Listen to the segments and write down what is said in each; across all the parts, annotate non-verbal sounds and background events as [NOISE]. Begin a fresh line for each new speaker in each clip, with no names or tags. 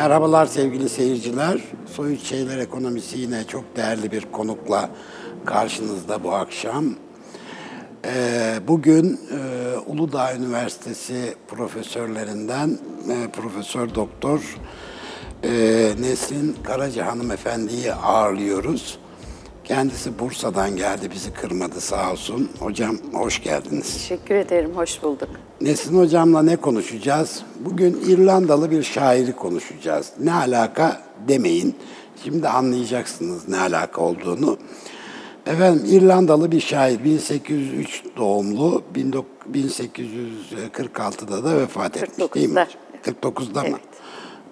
Merhabalar sevgili seyirciler. Soyut Şeyler Ekonomisi yine çok değerli bir konukla karşınızda bu akşam. Ee, bugün e, Uludağ Üniversitesi profesörlerinden e, Profesör Doktor e, Nesrin Karaca hanımefendiyi ağırlıyoruz. Kendisi Bursa'dan geldi, bizi kırmadı sağ olsun. Hocam hoş geldiniz.
Teşekkür ederim, hoş bulduk.
Nesin hocamla ne konuşacağız? Bugün İrlandalı bir şairi konuşacağız. Ne alaka demeyin. Şimdi anlayacaksınız ne alaka olduğunu. Efendim İrlandalı bir şair 1803 doğumlu 1846'da da vefat etmiş değil mi?
49'da.
49'da mı?
Evet.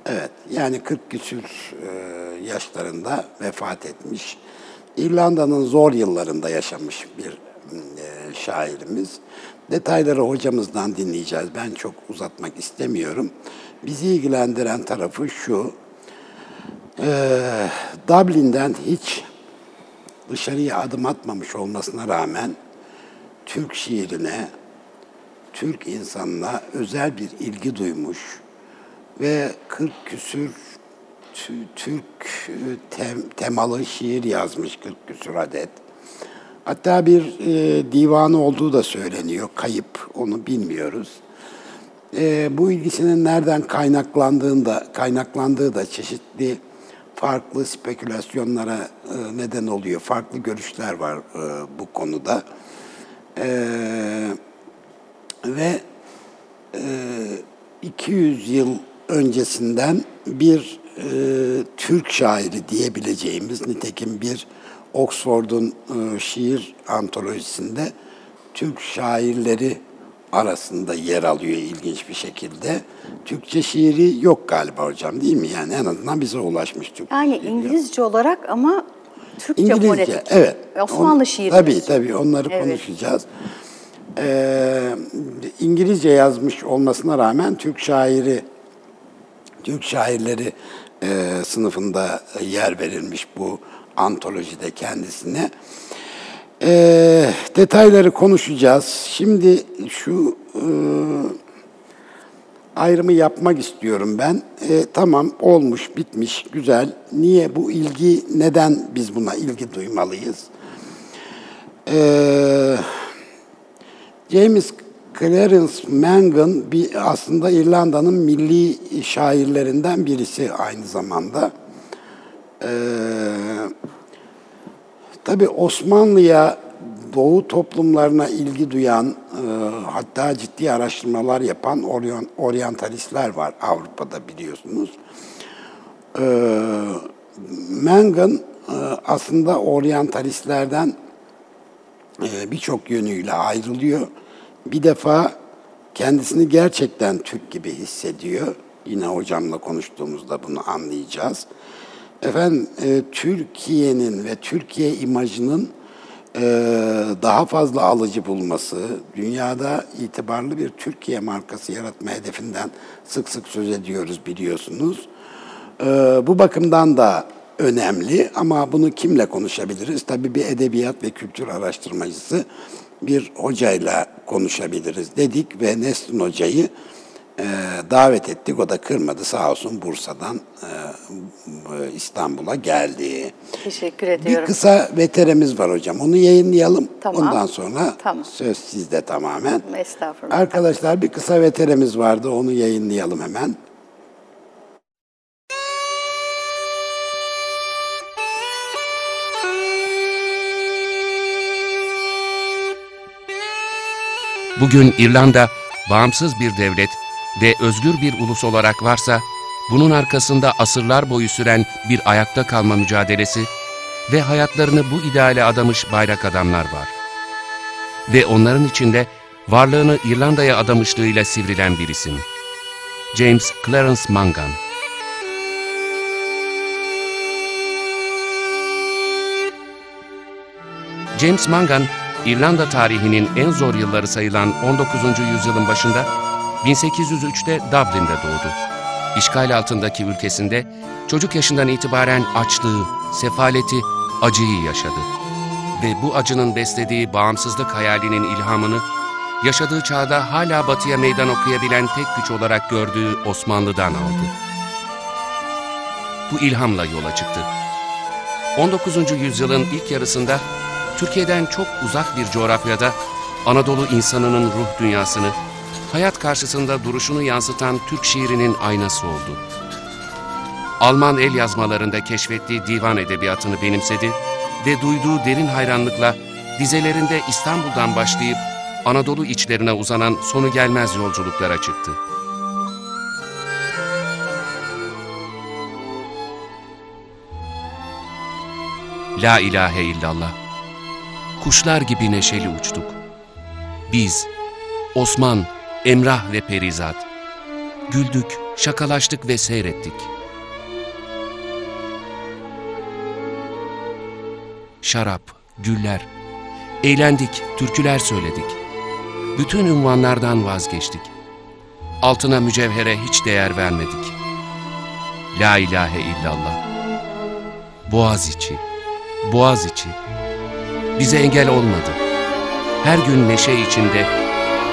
Evet yani 40 küsür e, yaşlarında vefat etmiş. İrlanda'nın zor yıllarında yaşamış bir e, şairimiz. Detayları hocamızdan dinleyeceğiz. Ben çok uzatmak istemiyorum. Bizi ilgilendiren tarafı şu. E, Dublin'den hiç dışarıya adım atmamış olmasına rağmen Türk şiirine, Türk insanına özel bir ilgi duymuş ve 40 küsür Türk e, tem- temalı şiir yazmış 40 küsür adet. Hatta bir e, divanı olduğu da söyleniyor. Kayıp, onu bilmiyoruz. E, bu ilgisinin nereden kaynaklandığını da, kaynaklandığı da çeşitli farklı spekülasyonlara e, neden oluyor. Farklı görüşler var e, bu konuda. E, ve e, 200 yıl öncesinden bir e, Türk şairi diyebileceğimiz nitekim bir Oxford'un e, şiir antolojisinde Türk şairleri arasında yer alıyor ilginç bir şekilde. Türkçe şiiri yok galiba hocam değil mi? Yani en azından bize ulaşmış Türkçe
Yani
şiiri yok.
İngilizce olarak ama Türkçe
İngilizce,
fonetik.
evet.
Osmanlı şiiri.
Tabii tabii onları
Evet.
konuşacağız. Ee, İngilizce yazmış olmasına rağmen Türk şairi, Türk şairleri e, sınıfında yer verilmiş bu antolojide kendisine. Ee, detayları konuşacağız. Şimdi şu e, ayrımı yapmak istiyorum ben. E, tamam olmuş, bitmiş, güzel. Niye bu ilgi, neden biz buna ilgi duymalıyız? E, James Clarence Mangan bir aslında İrlanda'nın milli şairlerinden birisi aynı zamanda. E, Tabii Osmanlı'ya Doğu toplumlarına ilgi duyan, e, hatta ciddi araştırmalar yapan oryan, oryantalistler var Avrupa'da biliyorsunuz. E, Mangan e, aslında oryantalistlerden e, birçok yönüyle ayrılıyor. Bir defa kendisini gerçekten Türk gibi hissediyor. Yine hocamla konuştuğumuzda bunu anlayacağız. Efendim e, Türkiye'nin ve Türkiye imajının e, daha fazla alıcı bulması, dünyada itibarlı bir Türkiye markası yaratma hedefinden sık sık söz ediyoruz biliyorsunuz. E, bu bakımdan da önemli ama bunu kimle konuşabiliriz? Tabii bir edebiyat ve kültür araştırmacısı bir hocayla konuşabiliriz dedik ve Nesrin Hoca'yı e, davet ettik. O da kırmadı sağ olsun Bursa'dan e, e, İstanbul'a geldi.
Teşekkür
Bir
ediyorum.
kısa veterimiz var hocam. Onu yayınlayalım.
Tamam.
Ondan sonra
Tamam.
söz sizde tamamen.
Estağfurullah.
Arkadaşlar bir kısa veterimiz vardı. Onu yayınlayalım hemen.
Bugün İrlanda bağımsız bir devlet ve özgür bir ulus olarak varsa, bunun arkasında asırlar boyu süren bir ayakta kalma mücadelesi ve hayatlarını bu ideale adamış bayrak adamlar var. Ve onların içinde varlığını İrlanda'ya adamışlığıyla sivrilen bir isim. James Clarence Mangan. James Mangan, İrlanda tarihinin en zor yılları sayılan 19. yüzyılın başında 1803'te Dublin'de doğdu. İşgal altındaki ülkesinde çocuk yaşından itibaren açlığı, sefaleti, acıyı yaşadı. Ve bu acının beslediği bağımsızlık hayalinin ilhamını yaşadığı çağda hala batıya meydan okuyabilen tek güç olarak gördüğü Osmanlı'dan aldı. bu ilhamla yola çıktı. 19. yüzyılın ilk yarısında Türkiye'den çok uzak bir coğrafyada Anadolu insanının ruh dünyasını, hayat karşısında duruşunu yansıtan Türk şiirinin aynası oldu. Alman el yazmalarında keşfettiği divan edebiyatını benimsedi ve duyduğu derin hayranlıkla dizelerinde İstanbul'dan başlayıp Anadolu içlerine uzanan sonu gelmez yolculuklara çıktı. La ilahe illallah. Kuşlar gibi neşeli uçtuk. Biz, Osman, Emrah ve Perizat. Güldük, şakalaştık ve seyrettik. Şarap, güller. Eğlendik, türküler söyledik. Bütün ünvanlardan vazgeçtik. Altına mücevhere hiç değer vermedik. La ilahe illallah. Boğaz içi, boğaz içi. Bize engel olmadı. Her gün neşe içinde,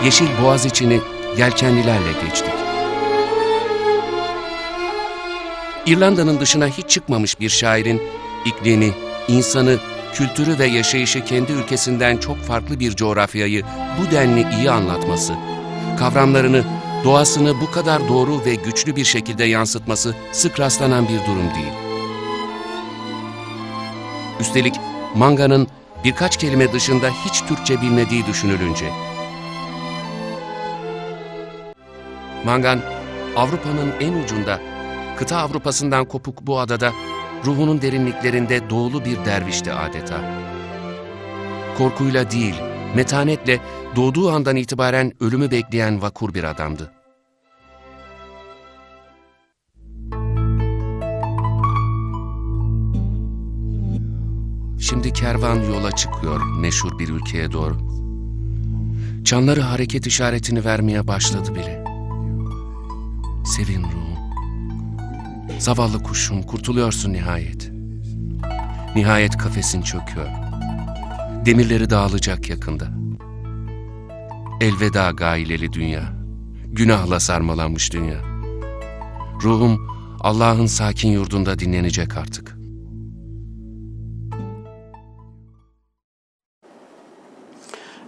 yeşil boğaz içini yelkenlilerle geçtik. İrlanda'nın dışına hiç çıkmamış bir şairin iklimi, insanı, kültürü ve yaşayışı kendi ülkesinden çok farklı bir coğrafyayı bu denli iyi anlatması, kavramlarını, doğasını bu kadar doğru ve güçlü bir şekilde yansıtması sık rastlanan bir durum değil. Üstelik Manga'nın birkaç kelime dışında hiç Türkçe bilmediği düşünülünce. Mangan, Avrupa'nın en ucunda, kıta Avrupa'sından kopuk bu adada, ruhunun derinliklerinde doğulu bir dervişti adeta. Korkuyla değil, metanetle doğduğu andan itibaren ölümü bekleyen vakur bir adamdı. Şimdi kervan yola çıkıyor meşhur bir ülkeye doğru. Çanları hareket işaretini vermeye başladı bile. Sevin ruhum. Zavallı kuşum kurtuluyorsun nihayet. Nihayet kafesin çöküyor. Demirleri dağılacak yakında. Elveda gaileli dünya. Günahla sarmalanmış dünya. Ruhum Allah'ın sakin yurdunda dinlenecek artık.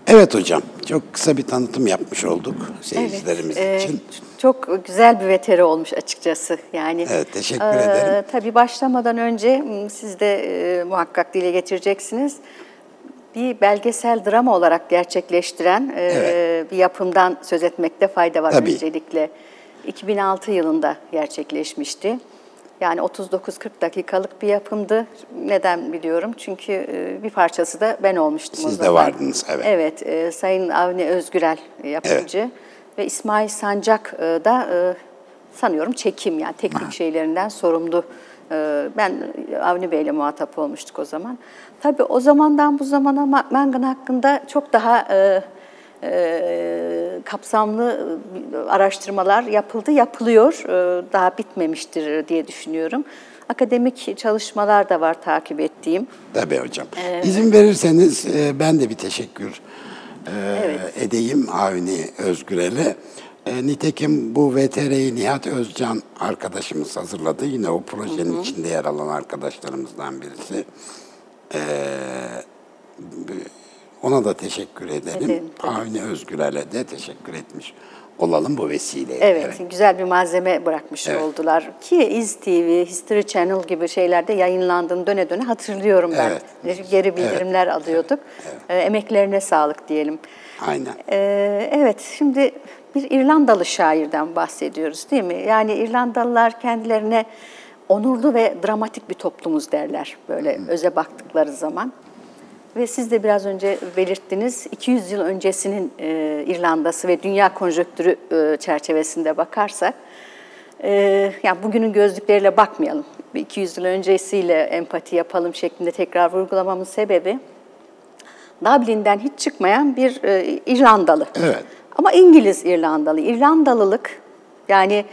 Evet hocam, çok kısa bir tanıtım yapmış olduk seyircilerimiz
e,
için.
Çok güzel bir veteri olmuş açıkçası. Yani
Evet, teşekkür ederim.
Tabii başlamadan önce siz de e, muhakkak dile getireceksiniz. Bir belgesel drama olarak gerçekleştiren e,
Evet.
bir yapımdan söz etmekte fayda var
Tabii.
öncelikle. 2006 yılında gerçekleşmişti. Yani 39-40 dakikalık bir yapımdı. Neden biliyorum? Çünkü e, bir parçası da ben olmuştum o
Siz de
zaman.
vardınız, evet.
Evet, e, Sayın Avni Özgürel e, yapımcı ve İsmail Sancak da sanıyorum çekim yani teknik şeylerinden sorumlu. Ben Avni Bey'le muhatap olmuştuk o zaman. Tabii o zamandan bu zamana Ma- Mangan hakkında çok daha e, kapsamlı e, araştırmalar yapıldı, yapılıyor. E, daha bitmemiştir diye düşünüyorum. Akademik çalışmalar da var takip ettiğim.
Tabii hocam. İzin verirseniz e, ben de bir teşekkür e,
Evet.
edeyim Avni Özgürel'e. E, nitekim bu VTR'yi Nihat Özcan arkadaşımız hazırladı. Yine o projenin içinde yer alan arkadaşlarımızdan birisi. E, ona da teşekkür edelim.
Tabii.
Avni Özgürel'e de teşekkür etmiş olalım bu vesileyle.
Evet, güzel bir malzeme bırakmış
Evet.
oldular. Ki İz TV, History Channel gibi şeylerde yayınlandığını döne döne hatırlıyorum ben.
Evet.
Geri bildirimler alıyorduk. Ee, emeklerine sağlık diyelim.
Aynen.
Ee, evet, şimdi bir İrlandalı şairden bahsediyoruz değil mi? Yani İrlandalılar kendilerine onurlu ve dramatik bir toplumuz derler böyle öze baktıkları zaman. Ve siz de biraz önce belirttiniz, 200 yıl öncesinin e, İrlanda'sı ve dünya konjonktürü e, çerçevesinde bakarsak, e, yani bugünün gözlükleriyle bakmayalım. Bir 200 yıl öncesiyle empati yapalım şeklinde tekrar vurgulamamın sebebi, Dublin'den hiç çıkmayan bir e, İrlandalı.
Evet.
Ama İngiliz İrlandalı. İrlandalılık yani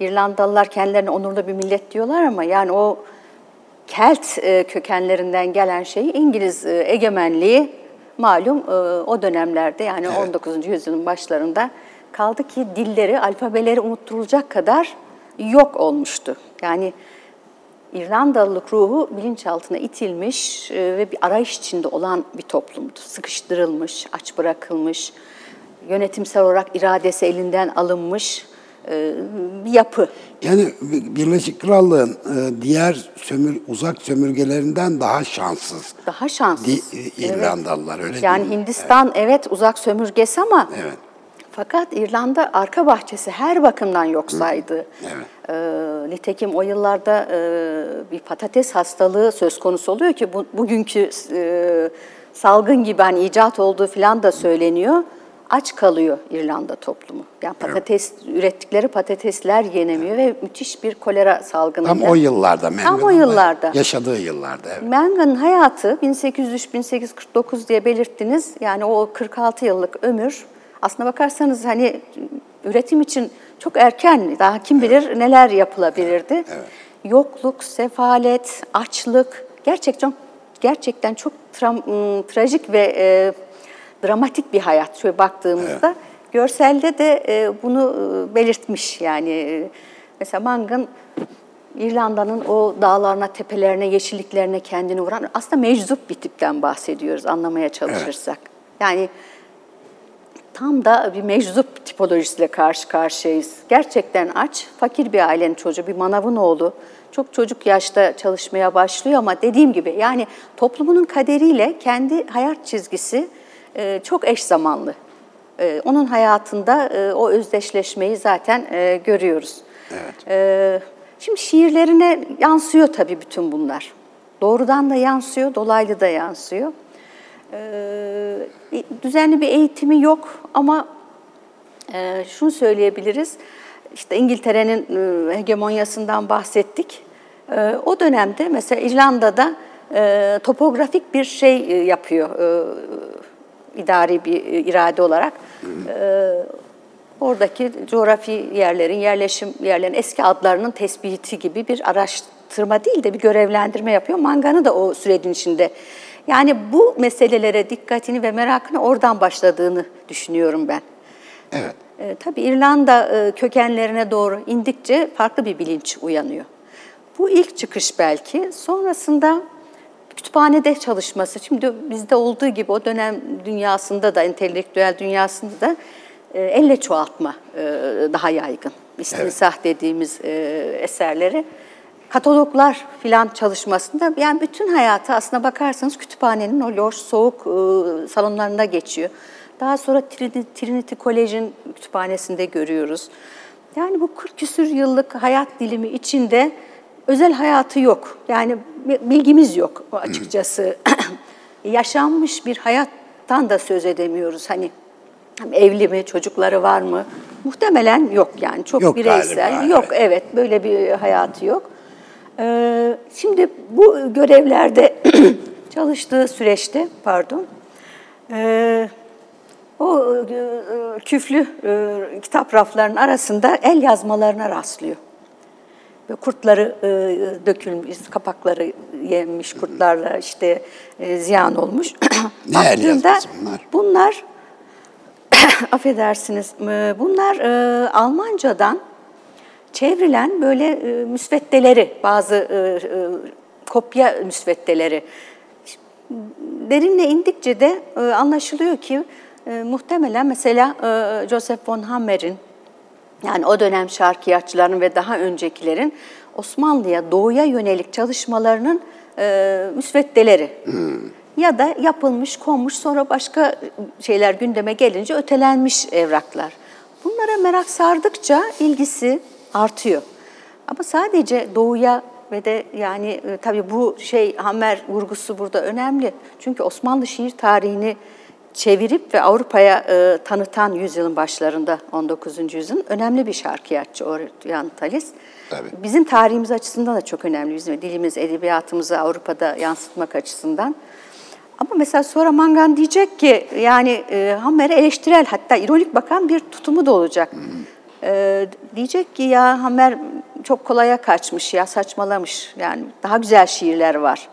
İrlandalılar kendilerine onurlu bir millet diyorlar ama yani o Kelt e, kökenlerinden gelen şey İngiliz e, egemenliği malum e, o dönemlerde yani 19. yüzyılın başlarında kaldı ki dilleri, alfabeleri unutturulacak kadar yok olmuştu. Yani İrlandalılık ruhu bilinçaltına itilmiş ve bir arayış içinde olan bir toplumdu. Sıkıştırılmış, aç bırakılmış, yönetimsel olarak iradesi elinden alınmış yapı.
Yani Birleşik Krallığın e, diğer sömür, uzak sömürgelerinden daha şanssız.
Daha şanssız.
Di, e, İrlandalılar öyle
Yani? Hindistan evet. uzak sömürgesi ama
Evet.
fakat İrlanda arka bahçesi her bakımdan yok saydı.
Evet.
Nitekim o yıllarda e, bir patates hastalığı söz konusu oluyor ki bu, bugünkü e, salgın gibi hani icat olduğu falan da söyleniyor. Aç kalıyor İrlanda toplumu. Yani patates ürettikleri patatesler yenemiyor ve müthiş bir kolera salgınıyla.
Tam o yıllarda. Manga'nın
o
da
yıllarda.
Yaşadığı yıllarda evet.
Manga'nın hayatı 1803-1849 diye belirttiniz. Yani o 46 yıllık ömür aslına bakarsanız hani üretim için çok erken. Daha kim bilir neler yapılabilirdi. Yokluk, sefalet, açlık gerçekten gerçekten çok tra- ım, trajik ve e, dramatik bir hayat şöyle baktığımızda. Görselde de e, bunu e, belirtmiş yani. E, Mesela Mang'ın İrlanda'nın o dağlarına, tepelerine, yeşilliklerine kendini vuran aslında meczup bir tipten bahsediyoruz anlamaya çalışırsak. Yani tam da bir meczup tipolojisiyle karşı karşıyayız. Gerçekten aç, fakir bir ailenin çocuğu, bir manavın oğlu. Çok çocuk yaşta çalışmaya başlıyor ama dediğim gibi yani toplumunun kaderiyle kendi hayat çizgisi e, çok eş zamanlı. E, onun hayatında e, o özdeşleşmeyi zaten e, görüyoruz.
Evet.
Ee, şimdi şiirlerine yansıyor tabii bütün bunlar. Doğrudan da yansıyor, dolaylı da yansıyor. Ee, düzenli bir eğitimi yok ama e, şunu söyleyebiliriz. İşte İngiltere'nin e, hegemonyasından bahsettik. E, o dönemde mesela İrlanda'da e, topografik bir şey e, yapıyor e, idari bir e, irade olarak. E, oradaki coğrafi yerlerin, yerleşim yerlerin eski adlarının tespiti gibi bir araştırma değil de bir görevlendirme yapıyor. Mangan'ı da o sürecin içinde. Yani bu meselelere dikkatini ve merakını oradan başladığını düşünüyorum ben.
Evet.
E, tabii İrlanda e, kökenlerine doğru indikçe farklı bir bilinç uyanıyor. Bu ilk çıkış belki. Sonrasında kütüphanede çalışması. Şimdi bizde olduğu gibi o dönem dünyasında da, entelektüel dünyasında da e, elle çoğaltma e, daha yaygın. İstinsah dediğimiz e, eserleri. Kataloglar filan çalışmasında yani bütün hayatı aslına bakarsanız kütüphanenin o loş, soğuk e, salonlarında geçiyor. Daha sonra Trinity, Trinity College'in kütüphanesinde görüyoruz. Yani bu 40 küsür yıllık hayat dilimi içinde özel hayatı yok. Yani bilgimiz yok açıkçası. [CLEARS THROAT] Yaşanmış bir hayattan da söz edemiyoruz. Hani evli mi, çocukları var mı? Muhtemelen yok yani. Çok
Yok
bireysel.
galiba,
yok evet. böyle bir hayatı yok. Ee, şimdi bu görevlerde [CLEARS THROAT] çalıştığı süreçte pardon e, o e, küflü e, kitap raflarının arasında el yazmalarına rastlıyor. Kurtları e, dökülmüş, kapakları yenmiş kurtlarla işte e, ziyan olmuş. [CLEARS THROAT] Baktığımda
bunlar?
Bunlar, [CLEARS THROAT] affedersiniz, e, bunlar e, Almancadan çevrilen böyle e, müsveddeleri, bazı e, e, kopya müsveddeleri. Derinle indikçe de e, anlaşılıyor ki e, muhtemelen mesela e, Joseph von Hammer'in yani o dönem şarkiyatçıların ve daha öncekilerin Osmanlı'ya doğuya yönelik çalışmalarının e, müsveddeleri. Ya da yapılmış, konmuş sonra başka şeyler gündeme gelince ötelenmiş evraklar. Bunlara merak sardıkça ilgisi artıyor. Ama sadece doğuya ve de yani e, tabii bu şey Hammer vurgusu burada önemli. Çünkü Osmanlı şiir tarihini çevirip ve Avrupa'ya e, tanıtan yüzyılın başlarında 19. yüzyılın önemli bir şarkıyatçı Orhan Talis.
Tabii.
Bizim tarihimiz açısından da çok önemli. Bizim dilimiz, edebiyatımızı Avrupa'da yansıtmak açısından. Ama mesela sonra Mangan diyecek ki yani e, Hammer'e eleştirel hatta ironik bakan bir tutumu da olacak. E, diyecek ki ya Hammer çok kolaya kaçmış ya saçmalamış yani daha güzel şiirler var.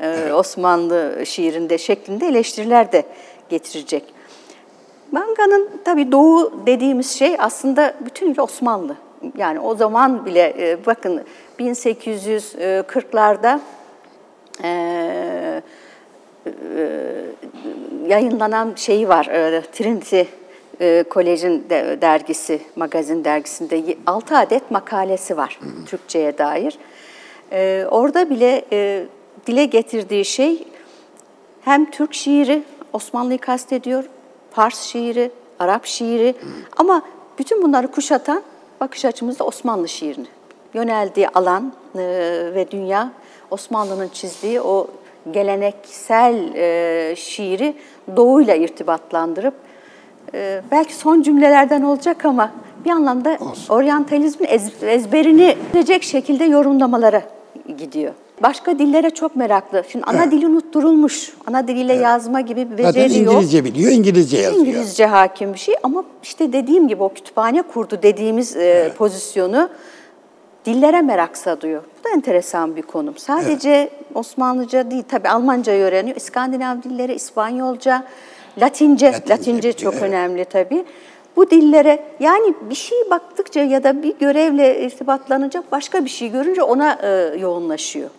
E, Osmanlı şiirinde şeklinde eleştiriler de getirecek. Manga'nın tabii doğu dediğimiz şey aslında bütünüyle Osmanlı. Yani o zaman bile e, bakın 1840'larda e, yayınlanan şeyi var. E, Trinity e, Kolej'in de, dergisi, magazin dergisinde 6 adet makalesi var. Türkçe'ye dair. E, orada bile e, dile getirdiği şey hem Türk şiiri, Osmanlı'yı kastediyor, Fars şiiri, Arap şiiri hı. ama bütün bunları kuşatan bakış açımızda Osmanlı şiirini. Yöneldiği alan e, ve dünya Osmanlı'nın çizdiği o geleneksel e, şiiri doğuyla irtibatlandırıp e, belki son cümlelerden olacak ama bir anlamda Olsun. oryantalizmin ez, ezberini bilecek şekilde yorumlamalara gidiyor. Başka dillere çok meraklı. Şimdi ana evet. dili unutturulmuş. Ana diliyle evet. yazma gibi bir beceri
Zaten
yok.
İngilizce biliyor, İngilizce yazıyor.
İngilizce hakim bir şey ama işte dediğim gibi o kütüphane kurdu dediğimiz e, evet. pozisyonu dillere merak sadıyor. Bu da enteresan bir konum. Sadece evet. Osmanlıca değil, tabii Almancayı öğreniyor. İskandinav dilleri, İspanyolca, Latince, Latince, Latince çok evet. önemli tabii. Bu dillere yani bir şey baktıkça ya da bir görevle irtibatlanacak başka bir şey görünce ona e, yoğunlaşıyor.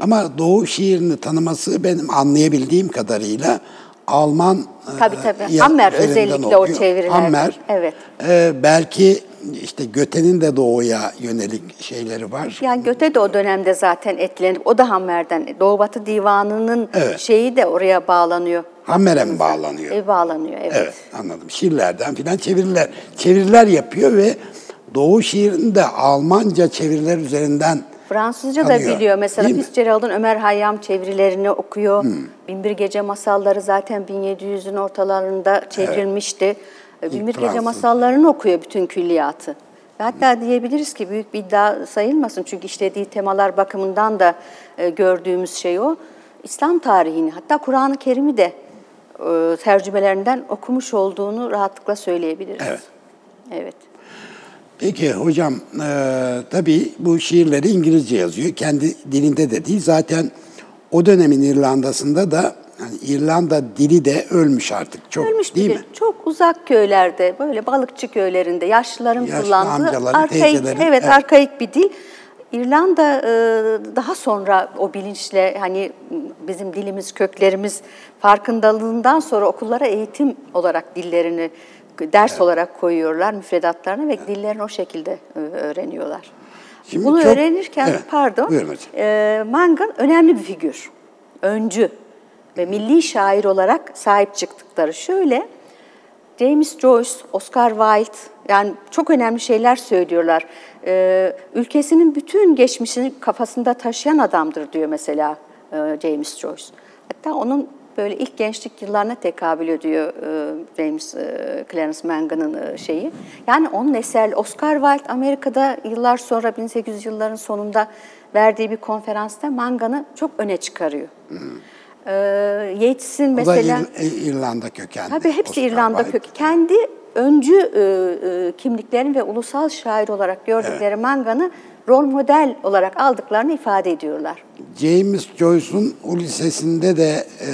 Ama Doğu şiirini tanıması benim anlayabildiğim kadarıyla Alman
e, tabii, tabii. Hammer özellikle oluyor. o çeviriler.
Hammer. Evet. E, belki işte Göte'nin de doğuya yönelik şeyleri var.
Yani Göte de o dönemde zaten etkilenip o da Hammer'den. Doğu Batı Divanı'nın evet. şeyi de oraya bağlanıyor.
Hammer'e mi bağlanıyor?
E, bağlanıyor evet.
Evet anladım. Şiirlerden filan çeviriler. Çeviriler yapıyor ve Doğu şiirini de Almanca çeviriler üzerinden
Fransızca tanıyor. da biliyor. Mesela Fitzgerald'ın Ömer Hayyam çevirilerini okuyor. Hmm. Binbir Gece Masalları zaten 1700'ün ortalarında çevrilmişti. Evet. Binbir Gece masallarını okuyor bütün külliyatı. Hatta diyebiliriz ki büyük bir iddia sayılmasın çünkü işlediği temalar bakımından da e, gördüğümüz şey o. İslam tarihini hatta Kur'an-ı Kerim'i de e, tercümelerinden okumuş olduğunu rahatlıkla söyleyebiliriz.
Evet.
Evet.
Peki hocam e, tabii bu şiirleri İngilizce yazıyor. Kendi dilinde de değil. Zaten o dönemin İrlanda'sında da yani İrlanda dili de ölmüş artık çok ölmüş değil mi?
Çok uzak köylerde böyle balıkçı köylerinde yaşlıların Yaşlı kullandığı
arkaik evet,
evet arkaik bir dil. İrlanda e, daha sonra o bilinçle hani bizim dilimiz, köklerimiz farkındalığından sonra okullara eğitim olarak dillerini ders evet. olarak koyuyorlar müfredatlarına ve evet. dillerini o şekilde e, öğreniyorlar. Şimdi Bunu çok, öğrenirken evet, pardon, e, Mangan önemli bir figür, öncü ve milli şair olarak sahip çıktıkları şöyle. James Joyce, Oscar Wilde yani çok önemli şeyler söylüyorlar. Ee, ülkesinin bütün geçmişini kafasında taşıyan adamdır diyor mesela e, James Joyce. Hatta onun böyle ilk gençlik yıllarına tekabül ediyor e, James e, Clarence Mangan'ın e, şeyi. Yani onun eser Oscar Wilde Amerika'da yıllar sonra 1800 yılların sonunda verdiği bir konferansta Mangan'ı çok öne çıkarıyor. Hı hı. E, Yeats'in mesela...
O da İr, İrlanda kökenli.
Tabii hepsi Oscar İrlanda kökenli. Kendi öncü e, e, kimliklerini ve ulusal şair olarak gördükleri evet. Mangan'ı rol model olarak aldıklarını ifade ediyorlar.
James Joyce'un Ulysses'inde de e,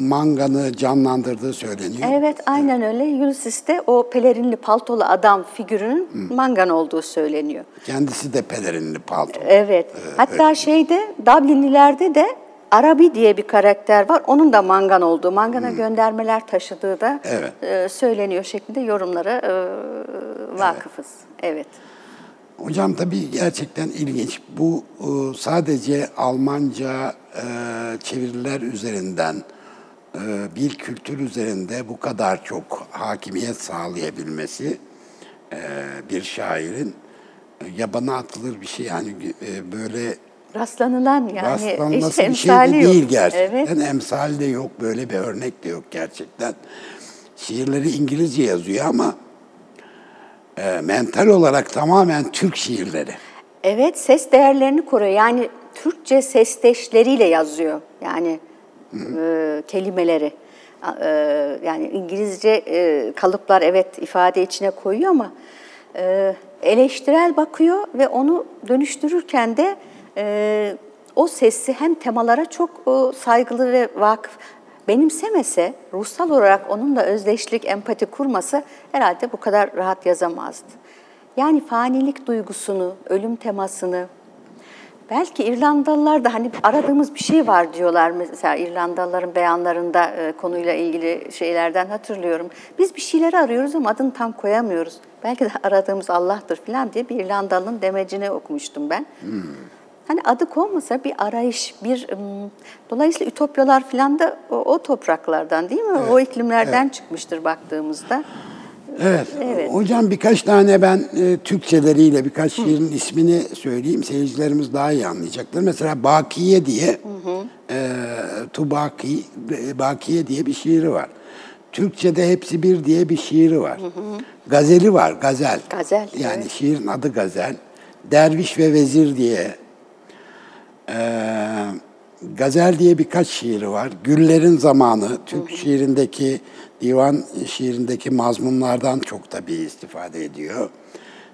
Mangan'ı canlandırdığı söyleniyor.
Evet, aynen öyle. Ulysses'te o pelerinli paltolu adam figürünün hmm. Mangan olduğu söyleniyor.
Kendisi de pelerinli paltolu.
Evet. Ee, Hatta evet. şeyde Dublinlilerde de Arabi diye bir karakter var. Onun da Mangan olduğu, Mangan'a hmm. göndermeler taşıdığı da evet. e, söyleniyor şeklinde yorumlara e, vakıfız. Evet. evet.
Hocam tabii gerçekten ilginç. Bu e, sadece Almanca e, çeviriler üzerinden e, bir kültür üzerinde bu kadar çok hakimiyet sağlayabilmesi bir şairin yabana atılır bir şey. Yani böyle
rastlanılan yani
rastlanması bir şey de değil yok. gerçekten. Evet. Emsal de yok, böyle bir örnek de yok gerçekten. Şiirleri İngilizce yazıyor ama e, mental olarak tamamen Türk şiirleri.
Evet, ses değerlerini koruyor. Yani Türkçe sesteşleriyle yazıyor. Yani e, kelimeleri. E, yani İngilizce e, kalıplar evet ifade içine koyuyor ama e, eleştirel bakıyor ve onu dönüştürürken de e, o sesi hem temalara çok e, saygılı ve vakıf benimsemese, ruhsal olarak onunla özdeşlik, empati kurması herhalde bu kadar rahat yazamazdı. Yani fanilik duygusunu, ölüm temasını, belki İrlandalılar da hani aradığımız bir şey var diyorlar mesela İrlandalıların beyanlarında e, konuyla ilgili şeylerden hatırlıyorum. Biz bir şeyleri arıyoruz ama adını tam koyamıyoruz. Belki de aradığımız Allah'tır falan diye bir İrlandalı'nın demecini okumuştum ben. Hani adı konmasa bir arayış, bir dolayısıyla ütopyalar falan da o, o topraklardan değil mi? o iklimlerden çıkmıştır baktığımızda.
Evet.
Evet.
Hocam birkaç tane ben e, Türkçeleriyle birkaç şiirin ismini söyleyeyim. Seyircilerimiz daha iyi anlayacaklar. Mesela Bakiye diye, e, Tubaki, e, Bakiye diye bir şiiri var. Türkçe'de Hepsi Bir diye bir şiiri var. Gazeli var, gazel.
Gazel,
Yani
evet.
şiirin adı gazel. Derviş ve Vezir diye. E, gazel diye birkaç şiiri var. Güllerin Zamanı, Türk şiirindeki, divan şiirindeki mazmunlardan çok tabii istifade ediyor.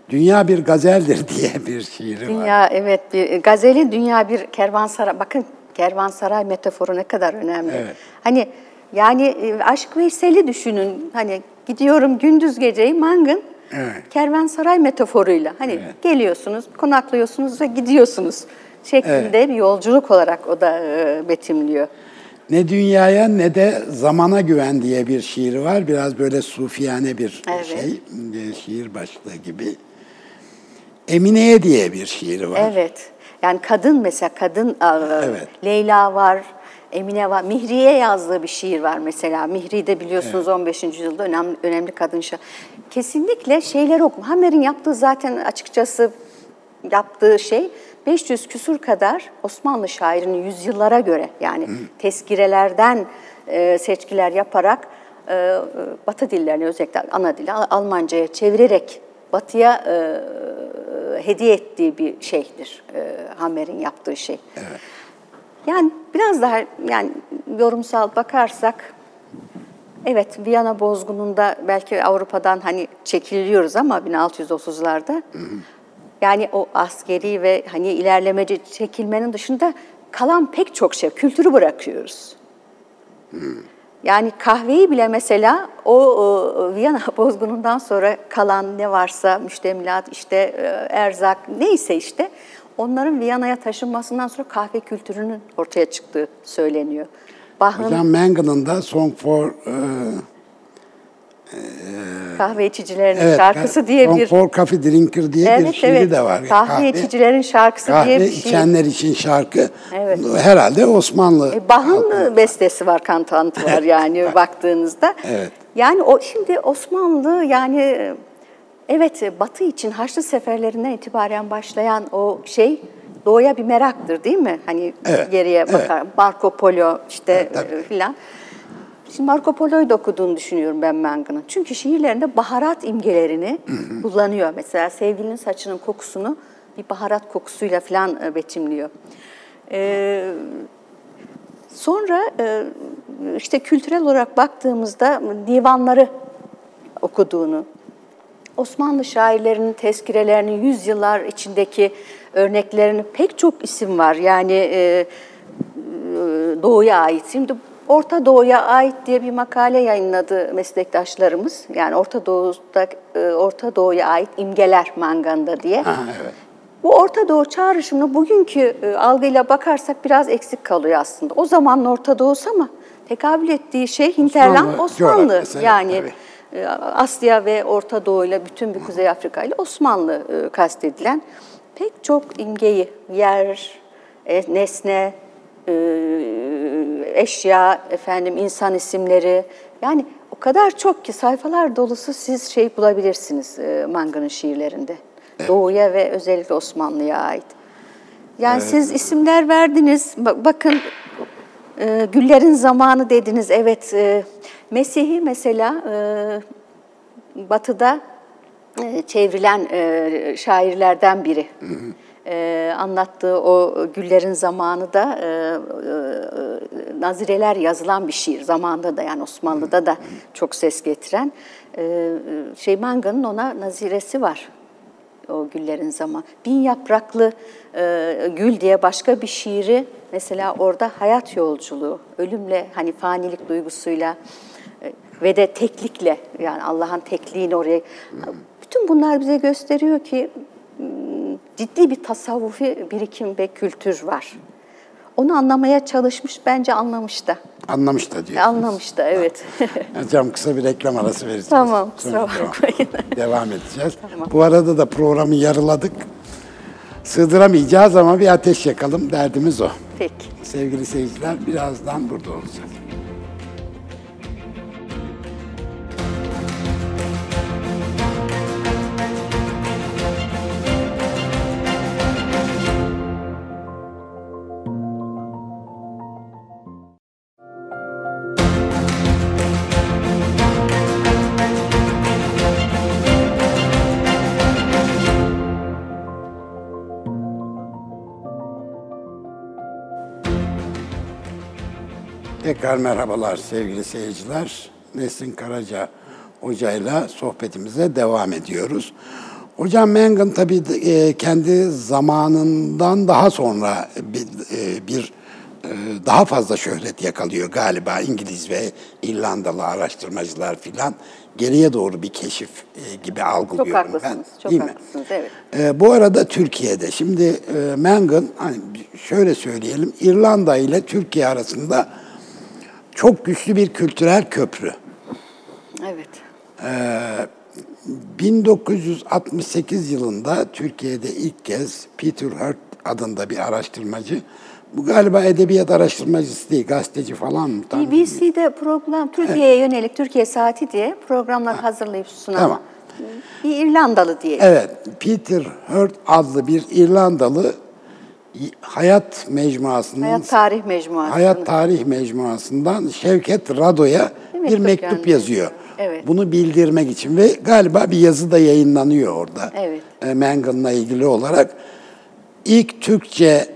Dünya bir gazeldir [LAUGHS] diye bir şiiri var.
Dünya evet bir gazeli dünya bir kervansaray. Bakın kervansaray metaforu ne kadar önemli.
Evet.
Hani yani e, Aşk Veysel'i düşünün. Hani gidiyorum gündüz geceyi mangın
Evet.
kervansaray metaforuyla. Hani
Evet.
geliyorsunuz, konaklıyorsunuz ve gidiyorsunuz şeklinde bir yolculuk olarak o da e, betimliyor.
Ne dünyaya ne de zamana güven diye bir şiiri var. Biraz böyle sufiyane bir
Evet.
şey, e, şiir başlığı gibi. Emine'ye diye bir şiiri var.
Evet. Yani kadın mesela kadın e,
Evet.
Leyla var, Emine var. Mihri'ye yazdığı bir şiir var mesela. Mihri de biliyorsunuz 15. yüzyılda önemli, önemli kadın şair. Kesinlikle şeyler okuma. Hamer'in yaptığı zaten açıkçası yaptığı şey 500 küsur kadar Osmanlı şairinin yüzyıllara göre yani tezkirelerden e, seçkiler yaparak e, e, Batı dillerini özellikle ana dili Al- Almanca'ya çevirerek Batı'ya e, hediye ettiği bir şeydir. E, Hamer'in yaptığı şey. Yani biraz daha yani yorumsal bakarsak evet Viyana bozgununda belki Avrupa'dan hani çekiliyoruz ama 1630'larda yani o askeri ve hani ilerlemeci çekilmenin dışında kalan pek çok şey kültürü bırakıyoruz. Yani kahveyi bile mesela o, o Viyana [LAUGHS] bozgunundan sonra kalan ne varsa müştemilat işte e, erzak neyse işte onların Viyana'ya taşınmasından sonra kahve kültürünün ortaya çıktığı söyleniyor. Bach'ın
Hocam Mangan'ın da Song for e,
kahve içicilerinin
evet,
şarkısı diye bir
for Coffee Drinker diye bir
Evet
şiiri
evet.
de var.
Kahve, içicilerin şarkısı
kahve
diye bir şey.
içenler için şarkı.
Evet.
Herhalde Osmanlı.
E, Bach'ın bestesi var, kantantı var yani baktığınızda.
Evet.
Yani o şimdi Osmanlı yani evet Batı için Haçlı seferlerinden itibaren başlayan o şey doğuya bir meraktır değil mi? Hani
Evet,
geriye
evet.
bakar. Marco Polo işte
Evet, tabii.
e, filan. Şimdi Marco Polo'yu da okuduğunu düşünüyorum ben Manga'nın. Çünkü şiirlerinde baharat imgelerini [CLEARS THROAT] kullanıyor. Mesela sevgilinin saçının kokusunu bir baharat kokusuyla falan e, betimliyor. Ee, Sonra e, işte kültürel olarak baktığımızda divanları okuduğunu, Osmanlı şairlerinin tezkirelerinin yüzyıllar içindeki örneklerini pek çok isim var. Yani e, e, Doğu'ya ait. Şimdi Orta Doğu'ya ait diye bir makale yayınladı meslektaşlarımız. Yani Orta Doğu'da e, Orta Doğu'ya ait imgeler manganda diye.
Ha, evet.
Bu Orta Doğu çağrışımını bugünkü e, algıyla bakarsak biraz eksik kalıyor aslında. O zamanın Orta Doğu'su ama tekabül ettiği şey Hinterland
Osmanlı
Osmanlı.
evet,
yani
tabii.
e, Asya ve Orta Doğu ile bütün bir Kuzey Afrika ile Osmanlı kastedilen pek çok imgeyi, yer, nesne, eşya, efendim insan isimleri yani o kadar çok ki sayfalar dolusu siz şey bulabilirsiniz e, Manga'nın şiirlerinde. Doğu'ya ve özellikle Osmanlı'ya ait. Yani siz isimler verdiniz. Ba- Bakın e, Güllerin Zamanı dediniz. Evet, e, Mesih'i mesela e, Batı'da e, çevrilen e, şairlerden biri. E, anlattığı o Güllerin Zamanı da e, e, nazireler yazılan bir şiir. Zamanında da yani Osmanlı'da da çok ses getiren. E, şey Manga'nın ona naziresi var o güllerin zaman. Bin yapraklı e, gül diye başka bir şiiri mesela orada hayat yolculuğu, ölümle hani fanilik duygusuyla e, ve de teklikle yani Allah'ın tekliğini oraya bütün bunlar bize gösteriyor ki ciddi bir tasavvufi birikim ve kültür var. Onu anlamaya çalışmış, bence anlamış da.
Anlamış da diyor.
Anlamış da, evet. [LAUGHS]
Hocam kısa bir reklam arası vereceğiz.
Tamam, kusura
Sonra devam-
bakmayın. [LAUGHS]
Devam edeceğiz. Bu arada da programı yarıladık. Sığdıramayacağız ama bir ateş yakalım. Derdimiz o.
Peki.
Sevgili seyirciler birazdan burada olacağız. Tekrar merhabalar sevgili seyirciler. Nesrin Karaca hocayla sohbetimize devam ediyoruz. Hocam Mengen tabii e, kendi zamanından daha sonra bir, e, bir e, daha fazla şöhret yakalıyor galiba İngiliz ve İrlandalı araştırmacılar filan. Geriye doğru bir keşif gibi algılıyorum ben.
haklısınız, çok
Değil mi?
haklısınız, evet.
E, bu arada Türkiye'de şimdi e, hani şöyle söyleyelim İrlanda ile Türkiye arasında çok güçlü bir kültürel köprü.
Evet.
1968 yılında Türkiye'de ilk kez Peter Hurt adında bir araştırmacı, bu galiba edebiyat araştırmacısı değil, gazeteci falan
BBC'de program, Türkiye'ye yönelik Türkiye Saati diye programlar hazırlayıp sunan
Tamam.
bir İrlandalı diye.
Evet, Peter Hurt adlı bir İrlandalı Hayat Mecmuası'nın
Hayat Tarih Mecmuası.
Hayat Tarih Mecmuası'ndan Şevket Rado'ya
Bir
bir
mektup
mektup
gönderiyor.
yazıyor.
Evet.
Bunu bildirmek için ve galiba bir yazı da yayınlanıyor orada.
Evet.
E, Mengen'la ilgili olarak. İlk Türkçe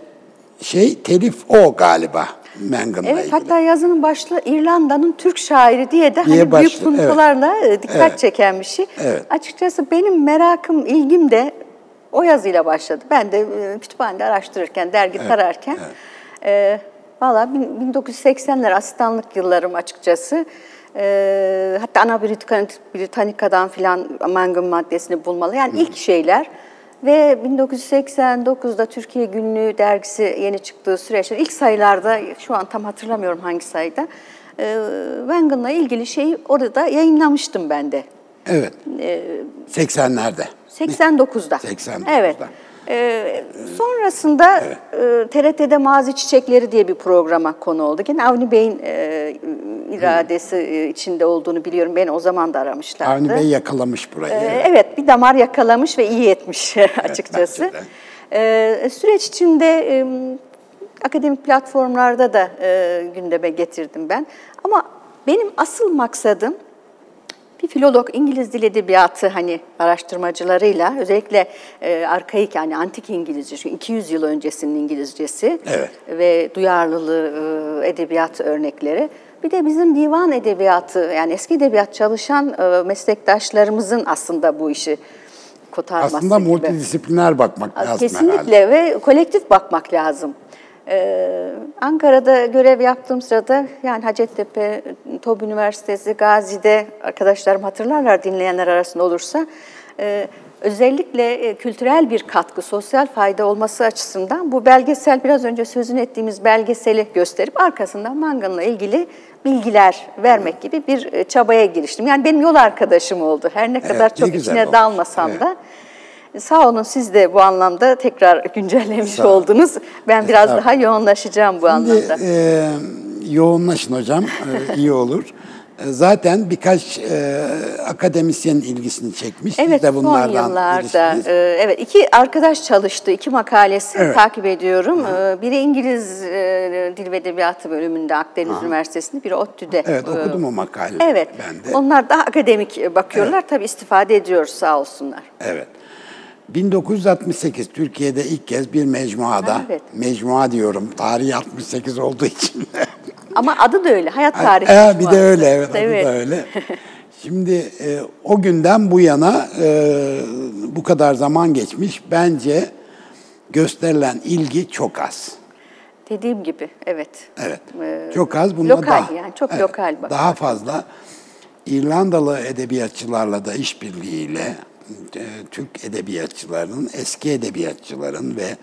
şey telif o galiba Mengen'la
Evet
ilgili.
hatta yazının başlığı İrlanda'nın Türk şairi diye de hani
Diye
büyük puntolarla e, dikkat
Evet.
çeken bir şey.
Evet.
Açıkçası benim merakım, ilgim de o yazıyla başladı. Ben de e, kütüphanede araştırırken, dergi tararken e, valla bin- 1980'ler asistanlık yıllarım açıkçası. E, hatta Ana Britannica- Britannica'dan filan Mengen maddesini bulmalı. Yani ilk şeyler. Ve 1989'da Türkiye Günlüğü dergisi yeni çıktığı süreçte ilk sayılarda şu an tam hatırlamıyorum hangi sayıda e, Wengen'la ilgili şeyi orada yayınlamıştım ben de.
Evet.
E,
80'lerde.
89'da.
89'da.
Evet. E, sonrasında e, TRT'de Mazi Çiçekleri diye bir programa konu oldu. Yine Avni Bey'in e, iradesi e, içinde olduğunu biliyorum. Beni o zaman da aramışlardı.
Avni Bey yakalamış burayı.
Ee, Evet, bir damar yakalamış ve iyi etmiş [LAUGHS] açıkçası.
de.
Ee, süreç içinde e, akademik platformlarda da e, gündeme getirdim ben. Ama benim asıl maksadım bir filolog İngiliz dil edebiyatı hani araştırmacılarıyla özellikle e, arkaik yani antik İngilizce çünkü 200 yıl öncesinin İngilizcesi
Evet.
ve duyarlılığı e, edebiyat örnekleri. Bir de bizim divan edebiyatı yani eski edebiyat çalışan e, meslektaşlarımızın aslında bu işi kotarması
Aslında
gibi.
multidisipliner bakmak lazım herhalde.
Kesinlikle ve kolektif bakmak lazım. Ee, Ankara'da görev yaptığım sırada yani Hacettepe, TOB Üniversitesi, Gazi'de arkadaşlarım hatırlarlar dinleyenler arasında olursa e, özellikle e, kültürel bir katkı, sosyal fayda olması açısından bu belgesel biraz önce sözünü ettiğimiz belgeseli gösterip arkasından Mangan'la ilgili bilgiler vermek gibi bir e, çabaya giriştim. Yani benim yol arkadaşım oldu. Her ne kadar
ne
çok içine
olmuş.
dalmasam
Evet.
da. Sağ olun siz de bu anlamda tekrar güncellemiş
Sağ
oldunuz. Ben biraz daha yoğunlaşacağım bu anlamda.
Şimdi e, yoğunlaşın hocam, e, [LAUGHS] iyi olur. E, Zaten birkaç e, akademisyenin ilgisini çekmiş. Siz
Evet
de
son
bunlardan
yıllarda
birisiniz.
e, evet iki arkadaş çalıştı iki makalesi
Evet.
takip ediyorum. E, Biri İngiliz e, Dil ve Edebiyatı bölümünde Akdeniz Üniversitesi'nde biri ODTÜ'de.
Evet
E,
okudum o makaleyi
Evet.
ben de.
Onlar daha akademik bakıyorlar. Tabii istifade ediyoruz sağ olsunlar.
Evet. 1968 Türkiye'de ilk kez bir mecmuada,
Evet.
mecmua diyorum tarihi 68 olduğu için. [LAUGHS]
Ama adı da öyle. Hayat tarihi.
Ee, bir de öyle evet, adı da öyle. [LAUGHS] Şimdi e, o günden bu yana e, bu kadar zaman geçmiş. Bence gösterilen ilgi çok az.
Dediğim gibi evet.
Evet.
Ee,
çok az. Bunda
lokal
daha,
yani, çok
evet,
lokal bakmak
Daha fazla İrlandalı edebiyatçılarla da işbirliğiyle e, Türk edebiyatçılarının, eski edebiyatçıların ve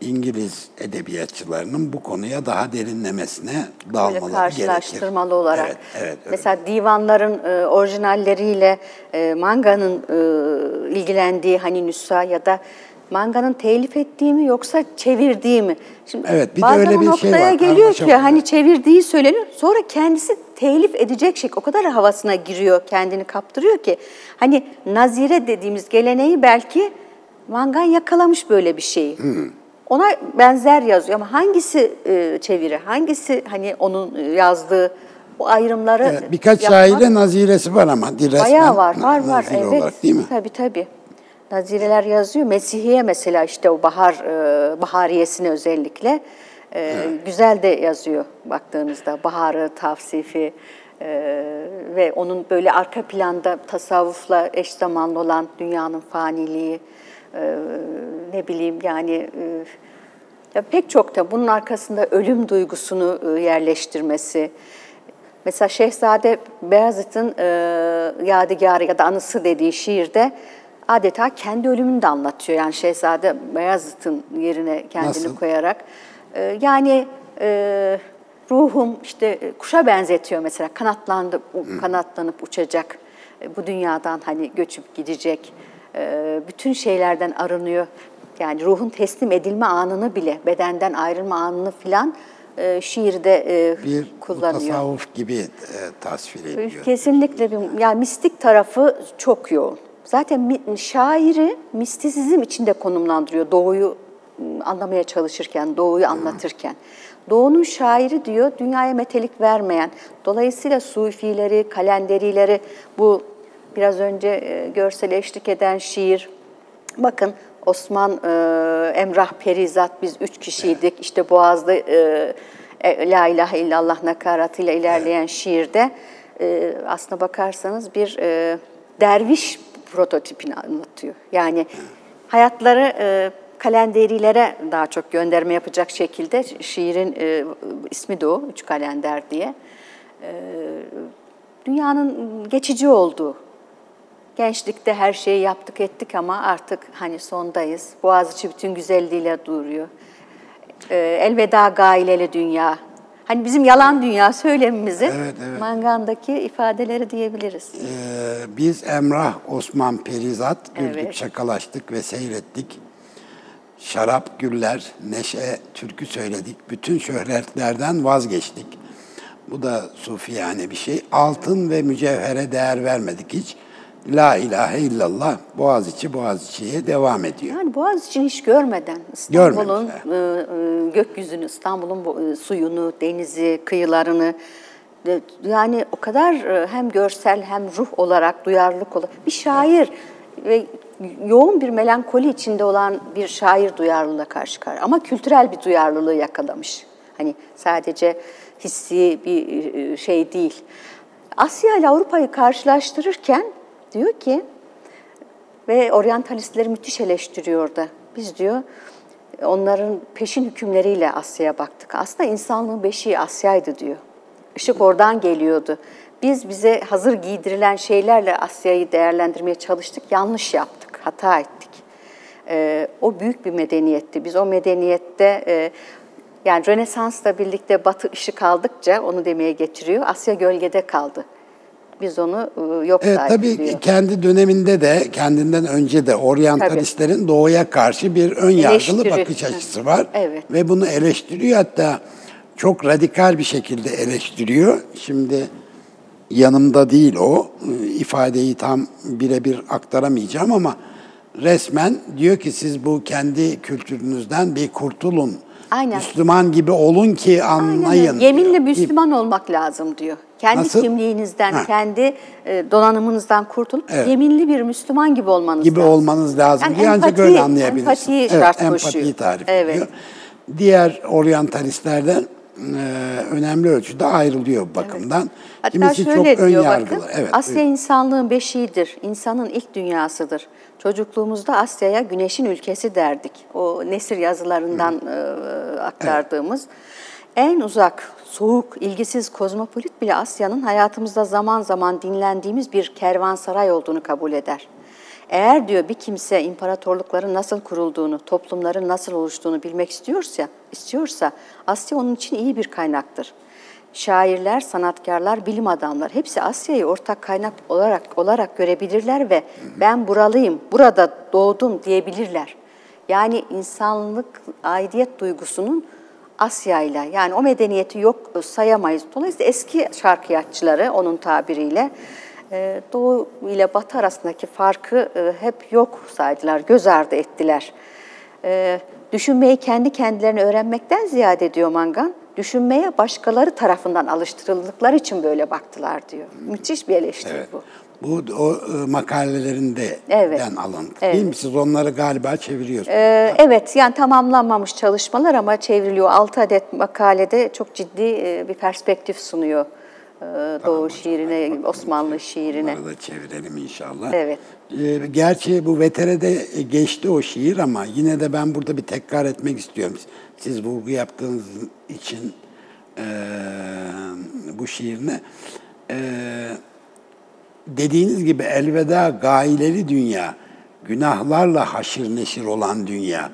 İngiliz edebiyatçılarının bu konuya daha derinlemesine
Böyle
dalmaları
karşılaştırmalı
gerekir.
olarak.
Evet, evet. öyle.
Mesela divanların e, orijinalleriyle e, manganın e, ilgilendiği hani nüsha ya da manganın telif ettiği mi yoksa çevirdiği mi? Şimdi
Evet, bir de öyle bir şey
noktaya
var,
geliyor ki hani çevirdiği söyleniyor. Sonra kendisi telif edecek şey o kadar havasına giriyor, kendini kaptırıyor ki hani nazire dediğimiz geleneği belki mangan yakalamış böyle bir şeyi. Ona benzer yazıyor ama hangisi e, çeviri, hangisi hani onun e, yazdığı o ayrımları
Evet, birkaç
yapmak
şaire naziresi var ama
bayağı var, var, var. Evet,
olarak değil mi?
tabii tabii. Nazireler yazıyor. Mesihiye mesela işte o bahar e, bahariyesini özellikle e, güzel de yazıyor baktığınızda baharı, tavsifi e, ve onun böyle arka planda tasavvufla eş zamanlı olan dünyanın faniliği e, ne bileyim yani e, ya pek çok da bunun arkasında ölüm duygusunu e, yerleştirmesi. Mesela Şehzade Beyazıt'ın e, Yadigarı ya da Anısı dediği şiirde adeta kendi ölümünü de anlatıyor. Yani Şehzade Beyazıt'ın yerine kendini
Nasıl?
koyarak. E, yani e, ruhum işte e, kuşa benzetiyor mesela kanatlandı, kanatlanıp uçacak. E, bu dünyadan hani göçüp gidecek. E, bütün şeylerden arınıyor. Yani ruhun teslim edilme anını bile, bedenden ayrılma anını filan e, şiirde e,
Bir
kullanıyor.
tasavvuf gibi e, tasvir ediyor.
Kesinlikle bir, yani mistik tarafı çok yoğun. Zaten şairi mistisizm içinde konumlandırıyor doğuyu ım, anlamaya çalışırken, doğuyu anlatırken. Doğunun şairi diyor, dünyaya metelik vermeyen, dolayısıyla sufileri, kalenderileri, bu biraz önce e, görsel eşlik eden şiir, Bakın Osman e, Emrah Perizat biz üç kişiydik. İşte Boğaz'da e, e, La ilahe illallah nakaratıyla ilerleyen şiirde e, aslına bakarsanız bir e, derviş prototipini anlatıyor. Yani hayatları e, kalenderilere daha çok gönderme yapacak şekilde şiirin e, ismi de o, Üç Kalender diye. E, dünyanın geçici olduğu, Gençlikte her şeyi yaptık ettik ama artık hani sondayız. Boğaziçi bütün güzelliğiyle duruyor. Ee, elveda gaileli dünya. Hani bizim yalan dünya söylemimizin
Evet, evet.
mangandaki ifadeleri diyebiliriz.
Ee, biz Emrah Osman Perizat güldük,
Evet.
şakalaştık ve seyrettik. Şarap, güller, neşe, türkü söyledik. Bütün şöhretlerden vazgeçtik. Bu da sufiyane bir şey. Altın ve mücevhere değer vermedik hiç. La ilahe illallah Boğaziçi Boğaziçi'ye devam ediyor.
Yani Boğaziçi'ni hiç görmeden İstanbul'un e, gökyüzünü, İstanbul'un bu, e, suyunu, denizi, kıyılarını yani o kadar hem görsel hem ruh olarak duyarlılık olarak bir şair ve yoğun bir melankoli içinde olan bir şair duyarlılığa karşı karşı ama kültürel bir duyarlılığı yakalamış. Hani sadece hissi bir şey değil. Asya ile Avrupa'yı karşılaştırırken diyor ki ve oryantalistleri müthiş eleştiriyor da. Biz diyor onların peşin hükümleriyle Asya'ya baktık. Aslında insanlığın beşiği Asya'ydı diyor. Işık oradan geliyordu. Biz bize hazır giydirilen şeylerle Asya'yı değerlendirmeye çalıştık. Yanlış yaptık, hata ettik. Ee, o büyük bir medeniyetti. Biz o medeniyette e, yani Rönesans'la birlikte Batı ışık aldıkça onu demeye getiriyor. Asya gölgede kaldı. Biz onu e, yok
Evet tabii
diyor.
kendi döneminde de kendinden önce de oryantalistlerin doğuya karşı bir ön yargılı bakış açısı var.
Evet.
Ve bunu eleştiriyor hatta çok radikal bir şekilde eleştiriyor. Şimdi yanımda değil o ifadeyi tam birebir aktaramayacağım ama resmen diyor ki siz bu kendi kültürünüzden bir kurtulun.
Aynen.
Müslüman gibi olun ki
Aynen
anlayın.
öyle. Yeminli
diyor.
Müslüman olmak lazım diyor. Kendi
Nasıl?
kimliğinizden,
Ha.
kendi e, donanımınızdan kurtulup
Evet.
yeminli bir Müslüman gibi olmanız
gibi
lazım.
olmanız lazım
Yani
ancak
empati-
öyle anlayabilirsin.
empatiyi
evet,
şart
empatiyi
koşuyor.
tarif
Evet.
ediyor. Diğer oryantalistlerden e, önemli ölçüde ayrılıyor bu bakımdan.
Hatta
Kimisi
şöyle
çok ön
diyor
yargılı.
bakın,
Evet,
Asya
buyurun.
insanlığın beşiğidir, insanın ilk dünyasıdır. Çocukluğumuzda Asya'ya güneşin ülkesi derdik. O nesir yazılarından e, aktardığımız. En uzak, soğuk, ilgisiz kozmopolit bile Asya'nın hayatımızda zaman zaman dinlendiğimiz bir kervansaray olduğunu kabul eder. Eğer diyor bir kimse imparatorlukların nasıl kurulduğunu, toplumların nasıl oluştuğunu bilmek istiyorsa, istiyorsa Asya onun için iyi bir kaynaktır. Şairler, sanatkarlar, bilim adamlar hepsi Asya'yı ortak kaynak olarak olarak görebilirler ve ben buralıyım, burada doğdum diyebilirler. Yani insanlık aidiyet duygusunun Asya ile yani o medeniyeti yok sayamayız. Dolayısıyla eski şarkıyatçıları onun tabiriyle e, Doğu ile Batı arasındaki farkı e, hep yok saydılar, göz ardı ettiler. E, düşünmeyi kendi kendilerine öğrenmekten ziyade diyor Mangan, düşünmeye başkaları tarafından alıştırıldıkları için böyle baktılar diyor. Müthiş bir eleştiri
Evet.
bu.
Bu o e, makalelerinde
Evet.
alıntı
Evet.
değil mi? Siz onları galiba çeviriyorsunuz.
Ee, evet, yani tamamlanmamış çalışmalar ama çevriliyor. 6 adet makalede çok ciddi e, bir perspektif sunuyor e, Doğu şiirine, Osmanlı şiirine.
Bunları da çevirelim inşallah.
Evet.
Ee, gerçi bu veterede geçti o şiir ama yine de ben burada bir tekrar etmek istiyorum. Siz vurgu yaptığınız için eee, bu şiirine eee, dediğiniz gibi elveda gayeleri dünya, günahlarla haşir neşir olan dünya.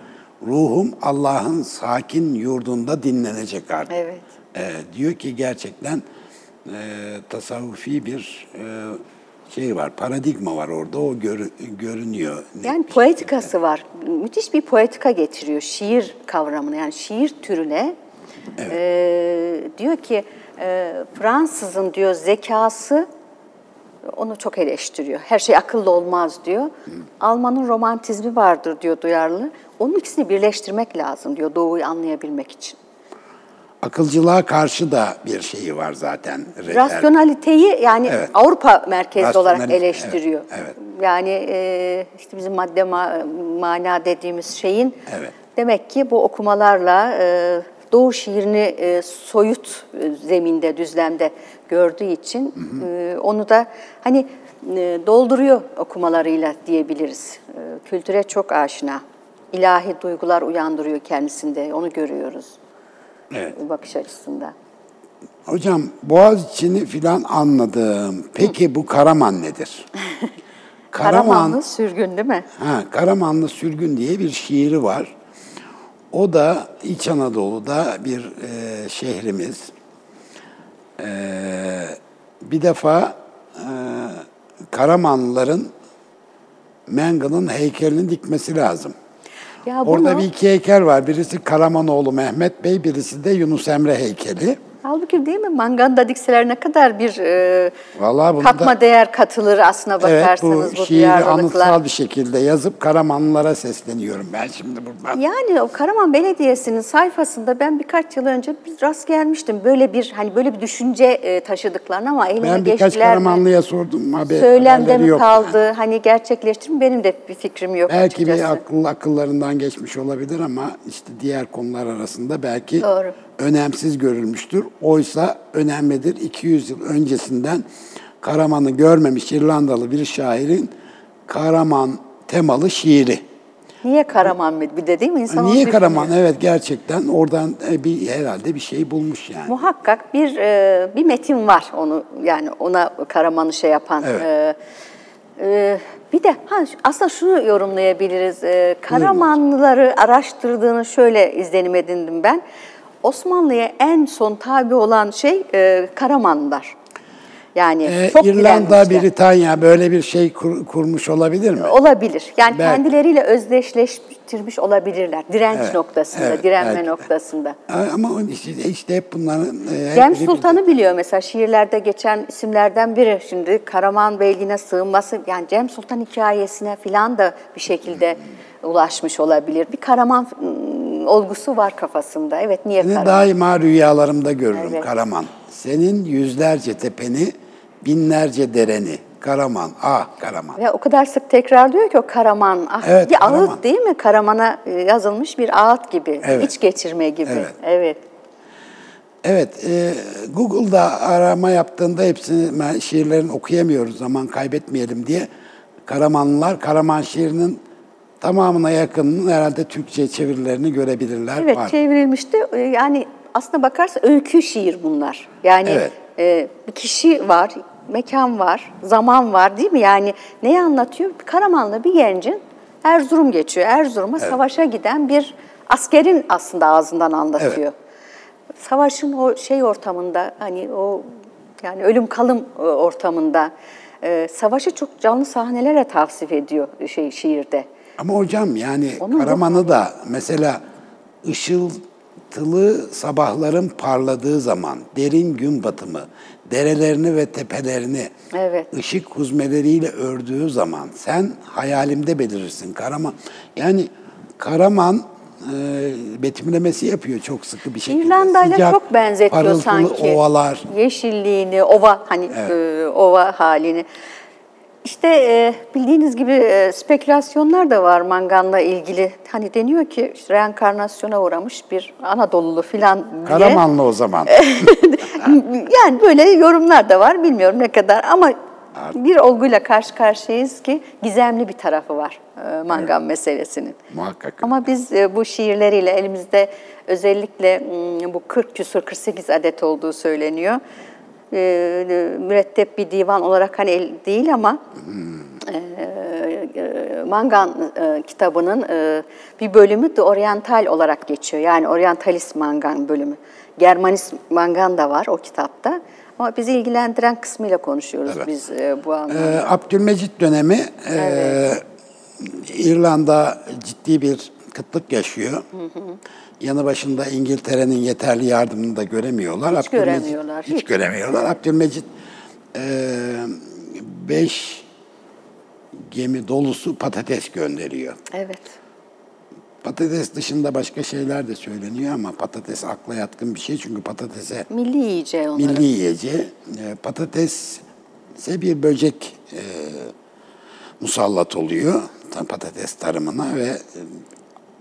Ruhum Allah'ın sakin yurdunda dinlenecek artık.
Evet.
Ee, diyor ki gerçekten e, tasavvufi bir e, şey var, paradigma var orada. O görü- görünüyor.
Yani poetikası var. Müthiş bir poetika getiriyor şiir kavramını yani şiir türüne. Ee, diyor ki e, Fransızın diyor zekası onu çok eleştiriyor. Her şey akıllı olmaz diyor. Almanın romantizmi vardır diyor duyarlı. Onun ikisini birleştirmek lazım diyor doğuyu anlayabilmek için.
Akılcılığa karşı da bir şeyi var zaten.
Rasyonaliteyi yani
Evet.
Avrupa merkezli olarak eleştiriyor.
evet, evet.
Yani e, işte bizim madde ma- mana dediğimiz şeyin
Evet.
demek ki bu okumalarla e, Doğu şiirini e, soyut e, zeminde, düzlemde gördüğü için e, onu da hani e, dolduruyor okumalarıyla diyebiliriz. E, kültüre çok aşina. İlahi duygular uyandırıyor kendisinde. Onu görüyoruz
Evet.
bu bakış açısında.
Hocam Boğaziçi'ni filan anladım. Peki bu Karaman nedir? [LAUGHS]
Karamanlı sürgün değil mi?
Ha, Karamanlı Sürgün diye bir şiiri var. O da İç Anadolu'da bir e, şehrimiz. E, bir defa e, Karamanlıların Mengal'ın heykelini dikmesi lazım.
Ya
Orada
bunu-
bir iki heykel var. Birisi Karamanoğlu Mehmet Bey, birisi de Yunus Emre heykeli.
Halbuki değil mi manganda dikseler ne kadar bir e,
Vallahi bunu
katma değer katılır aslına
Evet,
bakarsanız
bu
bu,
şiiri anıtsal bir şekilde yazıp Karamanlılara sesleniyorum ben şimdi buradan.
Yani o Karaman Belediyesi'nin sayfasında ben birkaç yıl önce bir rast gelmiştim. Böyle bir hani böyle bir düşünce e, taşıdıklarını ama elime
Ben birkaç
geçtiler?
Karamanlı'ya sordum. Haber,
Söylemde mi kaldı? Hani gerçekleştir mi? Benim de bir fikrim yok
Belki
açıkçası.
bir akıl akıllarından geçmiş olabilir ama işte diğer konular arasında belki
Doğru.
Önemsiz görülmüştür. Oysa önemlidir. 200 yıl öncesinden Karaman'ı görmemiş İrlandalı bir şairin Karaman temalı şiiri.
Niye Karaman mı? Bir de değil mi? İnsan
Niye
düşünüyor.
Karaman? Evet gerçekten oradan e, bir herhalde bir şey bulmuş yani.
Muhakkak bir e, bir metin var onu yani ona Karaman'ı şey yapan.
Evet.
E, bir de ha, aslında şunu yorumlayabiliriz. Karamanlıları araştırdığını şöyle izlenim edindim ben. Osmanlı'ya en son tabi olan şey e, Karamanlılar. Yani
Ee,
çok
İrlanda. Britanya böyle bir şey kur- kurmuş olabilir mi?
Olabilir. Yani
Belki.
kendileriyle özdeşleştirmiş olabilirler. Direnç
Evet,
noktasında,
evet,
direnme
belki
noktasında.
Ama işte, işte hep bunların... e,
Cem Sultan'ı biliyor mesela şiirlerde geçen isimlerden biri. Şimdi Karaman Beyliğine sığınması yani Cem Sultan hikayesine filan da bir şekilde ulaşmış olabilir. Bir Karaman olgusu var kafasında. Evet niye
Seni
Karaman?
daima rüyalarımda görürüm
Evet.
Karaman. Senin yüzlerce tepeni, binlerce dereni. Karaman, ah Karaman.
Ve o kadar sık tekrarlıyor ki o Karaman. Ah,
Evet,
bir
Karaman.
ağıt değil mi? Karaman'a e, yazılmış bir ağıt gibi.
Evet.
iç geçirme gibi.
Evet.
evet.
Evet, e, Google'da arama yaptığında hepsini şiirlerini okuyamıyoruz zaman kaybetmeyelim diye. Karamanlılar, Karaman şiirinin tamamına yakınının herhalde Türkçe çevirilerini görebilirler.
Evet
var.
çevrilmişti. Ee, Yani aslında bakarsa öykü şiir bunlar. Yani
Evet.
e, bir kişi var mekan var, zaman var değil mi? Yani neyi anlatıyor? Karamanlı bir gencin Erzurum geçiyor. Erzurum'a savaşa giden bir askerin aslında ağzından anlatıyor. Savaşın o şey ortamında hani o yani ölüm kalım e, ortamında e, savaşı çok canlı sahnelerle tavsif ediyor şey şiirde.
Ama hocam yani
Onun
Karaman'ı da mesela ışıltılı sabahların parladığı zaman, derin gün batımı, derelerini ve tepelerini
Evet.
ışık huzmeleriyle ördüğü zaman sen hayalimde belirirsin Karaman. Yani Karaman e, betimlemesi yapıyor çok sıkı bir şekilde.
İrlanda'yla çok benzetiyor sanki.
ovalar.
Yeşilliğini, ova hani e, ova halini. İşte e, bildiğiniz gibi e, spekülasyonlar da var manganla ilgili. Hani deniyor ki işte reenkarnasyona uğramış bir Anadolulu filan diye.
Karamanlı o zaman. [LAUGHS]
yani böyle yorumlar da var bilmiyorum ne kadar ama bir olguyla karşı karşıyayız ki gizemli bir tarafı var e, mangan meselesinin.
Muhakkak.
Ama biz e, bu şiirleriyle elimizde özellikle m, bu 40 küsur 48 adet olduğu söyleniyor. E, e, mürettep bir divan olarak hani değil ama e, e, Mangan e, kitabının e, bir bölümü de oryantal olarak geçiyor. Yani oryantalist Mangan bölümü. Germanist Mangan da var o kitapta. Ama bizi ilgilendiren kısmıyla konuşuyoruz biz e, bu anlamda.
Ee, Abdülmecit dönemi e, İrlanda ciddi bir kıtlık yaşıyor. Yanı başında İngiltere'nin yeterli yardımını da göremiyorlar.
Hiç göremiyorlar,
Hiç,
hiç.
göremiyorlar. Abdülmecit e, beş gemi dolusu patates gönderiyor.
Evet.
Patates dışında başka şeyler de söyleniyor ama patates akla yatkın bir şey. Çünkü patatese
Milli yiyeceği onların.
milli yiyeceği. E, patates ise bir böcek e, musallat oluyor patates tarımına ve e,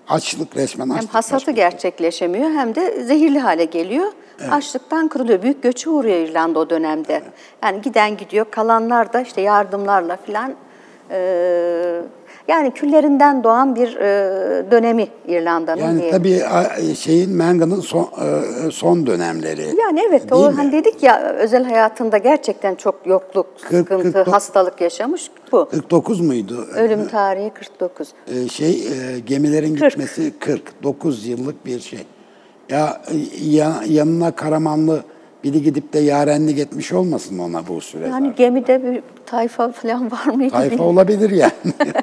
açlık resmen
Hem
açlık.
hasatı
başka-
gerçekleşemiyor hem de zehirli hale geliyor. Açlıktan kırılıyor. Büyük göçü uğruyor İrlanda o dönemde. Yani giden gidiyor, kalanlar da işte yardımlarla filan e, yani küllerinden doğan bir e, dönemi İrlanda'nın
Yani
diyelim.
tabii şeyin Manga'nın son, e, son dönemleri.
Yani evet o
mi?
hani dedik ya özel hayatında gerçekten çok yokluk,
Kırk-
sıkıntı,
kırk dok-
hastalık yaşamış bu.
49 muydu?
Ölüm tarihi 49.
E, şey e, gemilerin
Kırk.
gitmesi 49 yıllık bir şey. Ya, ya yanına Karamanlı biri gidip de yarenlik etmiş olmasın ona bu süre
Yani
zarfında?
gemide bir tayfa falan var mıydı?
Tayfa
bilmiyorum.
olabilir yani. [LAUGHS]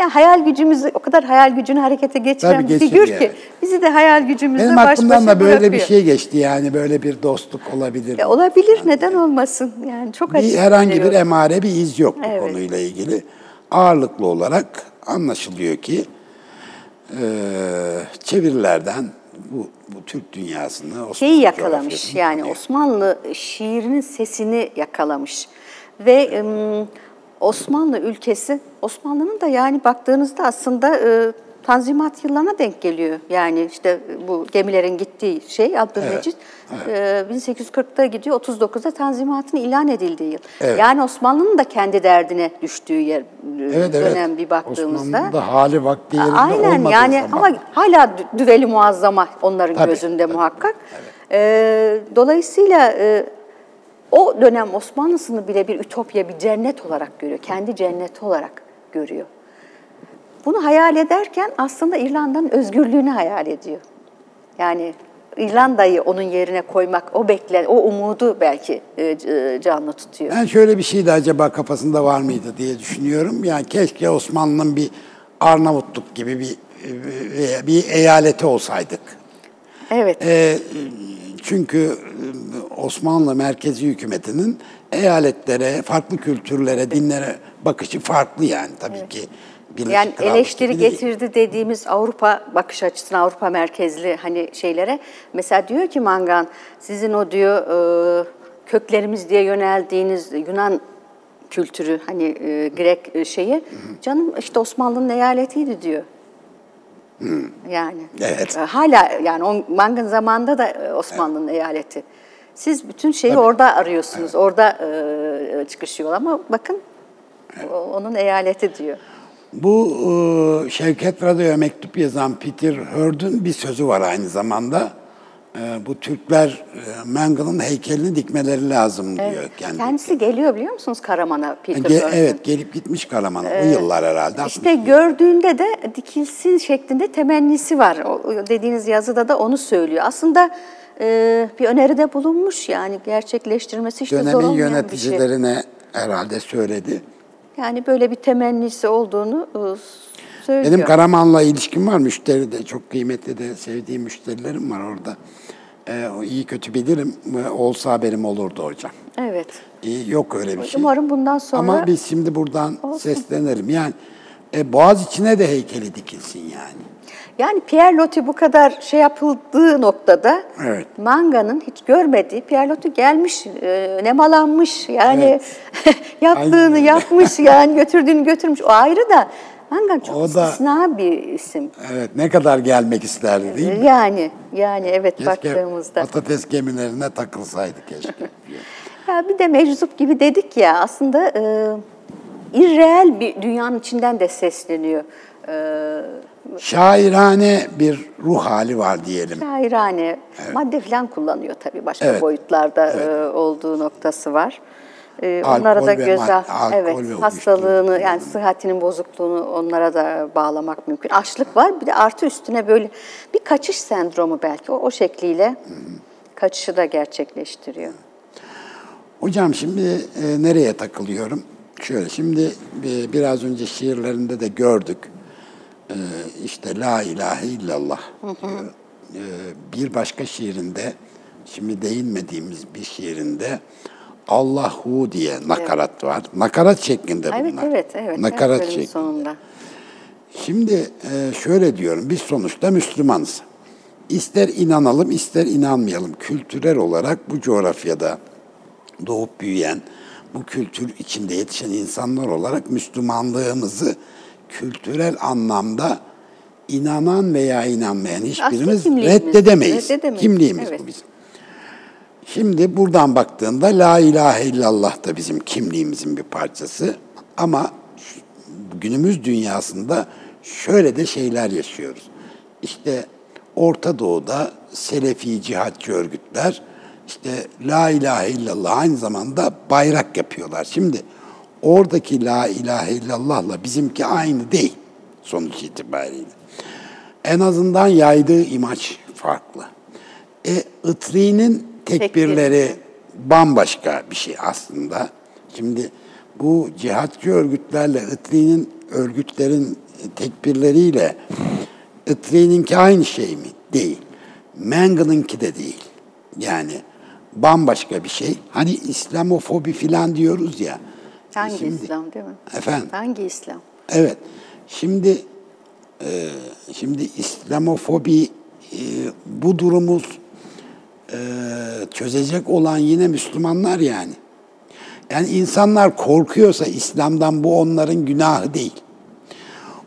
ya hayal gücümüzü o kadar hayal gücünü harekete geçiren bir figür ki bizi de hayal gücümüzle
Benim
baş başa
da böyle bir
bırakıyor.
şey geçti yani böyle bir dostluk olabilir.
Ya olabilir neden olmasın? Yani çok
bir herhangi bir emare, bir iz yok bu
Evet.
konuyla ilgili. Ağırlıklı olarak anlaşılıyor ki e, çevirilerden bu, bu Türk dünyasını Osmanlı
şeyi yakalamış yani
tanıyor.
Osmanlı şiirinin sesini yakalamış ve em, Osmanlı ülkesi Osmanlı'nın da yani baktığınızda aslında e, Tanzimat yıllarına denk geliyor. Yani işte bu gemilerin gittiği şey Abdülmecit e, 1840'ta gidiyor 39'da Tanzimat'ın ilan edildiği yıl.
Evet.
Yani Osmanlı'nın da kendi derdine düştüğü yer
Evet, evet.
dönem bir baktığımızda.
Osmanlı'nın da hali vakti yerinde
Aynen yani
zaman.
ama hala dü- düveli muazzama onların
Tabii,
gözünde
tabii,
muhakkak. Ee, dolayısıyla e, o dönem Osmanlısını bile bir ütopya, bir cennet olarak görüyor. Kendi cenneti olarak görüyor. Bunu hayal ederken aslında İrlanda'nın özgürlüğünü hayal ediyor. Yani İrlanda'yı onun yerine koymak, o beklen, o umudu belki e, c- canlı tutuyor.
Ben şöyle bir şey de acaba kafasında var mıydı diye düşünüyorum. Yani keşke Osmanlı'nın bir Arnavutluk gibi bir bir, eyaleti olsaydık.
Evet.
E, çünkü e, Osmanlı merkezi hükümetinin eyaletlere, farklı kültürlere, dinlere bakışı farklı yani tabii ki. Birleşik
Yani
Krallık
eleştiri
gibi
getirdi dediğimiz Avrupa bakış açısına, Avrupa merkezli hani şeylere. Mesela diyor ki Mangan, sizin o diyor e, köklerimiz diye yöneldiğiniz Yunan kültürü hani e, Grek e, şeyi, canım işte Osmanlı'nın eyaletiydi diyor. Yani
Evet.
e, hala yani o Mangan zamanında da Osmanlı'nın eyaleti. Siz bütün şeyi orada arıyorsunuz, orada e, çıkışıyor ama bakın o- onun eyaleti diyor.
Bu e, Şevket Radyo'ya mektup yazan Peter Hurd'un bir sözü var aynı zamanda. e, bu Türkler e, Mangan'ın heykelini dikmeleri lazım diyor. kendi.
Kendisi geliyor biliyor musunuz Karaman'a Peter
Ge- evet gelip gitmiş Karaman'a o yıllar herhalde.
İşte gördüğünde de dikilsin şeklinde temennisi var. O, dediğiniz yazıda da onu söylüyor. Aslında e, bir öneride bulunmuş yani gerçekleştirmesi işte zor
Dönemin
olmayan bir şey.
yöneticilerine herhalde söyledi.
Yani böyle bir temennisi olduğunu e, söylüyor.
Benim Karaman'la ilişkim var. Müşteri de çok kıymetli de sevdiğim müşterilerim var orada. Ee, iyi kötü bilirim. Ee, Olsa haberim olurdu hocam.
Evet.
İyi, yok öyle bir şey.
Umarım bundan sonra
Ama biz şimdi buradan
Olsun.
seslenelim. Yani e, Boğaz içine de heykeli dikilsin yani.
Yani Pierre Loti bu kadar şey yapıldığı noktada
Evet.
Manga'nın hiç görmediği Pierre Loti gelmiş, e, nemalanmış yani [LAUGHS] yaptığını
Aynen öyle.
yapmış [LAUGHS] yani götürdüğünü götürmüş. O ayrı da Manga çok
O da-
istisna bir isim.
Evet ne kadar gelmek isterdi değil mi?
Yani yani evet
Keşke
baktığımızda.
patates gemilerine takılsaydı keşke. [LAUGHS]
Ya bir de meczup gibi dedik ya aslında e, irreel bir dünyanın içinden de sesleniyor. E,
Şairane bir ruh hali var diyelim.
Şairane, madde falan kullanıyor tabii başka
Evet.
boyutlarda e, olduğu noktası var. E,
Alkol
onlara da göz evet
ve
hastalığını yani sıhhatinin bozukluğunu onlara da bağlamak mümkün. Açlık var bir de artı üstüne böyle bir kaçış sendromu belki o, o şekliyle kaçışı da gerçekleştiriyor.
Hocam şimdi e, nereye takılıyorum? Şöyle şimdi e, biraz önce şiirlerinde de gördük. E, işte La ilahe illallah diyor. E, bir başka şiirinde, şimdi değinmediğimiz bir şiirinde Allahu diye nakarat var. Nakarat şeklinde
Evet
bunlar.
evet evet.
Nakarat
Her bölümün
şeklinde.
sonunda.
Şimdi e, şöyle diyorum, biz sonuçta Müslümanız. İster inanalım, ister inanmayalım. Kültürel olarak bu coğrafyada doğup büyüyen, bu kültür içinde yetişen insanlar olarak Müslümanlığımızı kültürel anlamda inanan veya inanmayan hiçbirimiz reddedemeyiz.
reddedemeyiz,
Kimliğimiz
evet.
bu bizim. Şimdi buradan baktığında La ilahe illallah da bizim kimliğimizin bir parçası. Ama günümüz dünyasında şöyle de şeyler yaşıyoruz. İşte Orta Doğu'da Selefi cihatçı örgütler işte La ilahe illallah aynı zamanda bayrak yapıyorlar. Şimdi oradaki La ilahe illallah'la bizimki aynı değil sonuç itibariyle. En azından yaydığı imaj farklı. E, Itri'nin tekbirleri bambaşka bir şey aslında. Şimdi bu cihatçı örgütlerle Itri'nin örgütlerin tekbirleriyle Itri'ninki aynı şey mi? Değil. Manga'nınki de değil. Yani bambaşka bir şey. Hani İslamofobi falan diyoruz ya.
Hangi
Şimdi-
İslam değil mi?
Efendim?
Hangi İslam?
Evet. Şimdi e, şimdi İslamofobi e, bu durumu e, çözecek olan yine Müslümanlar yani. Yani insanlar korkuyorsa İslam'dan bu onların günahı değil.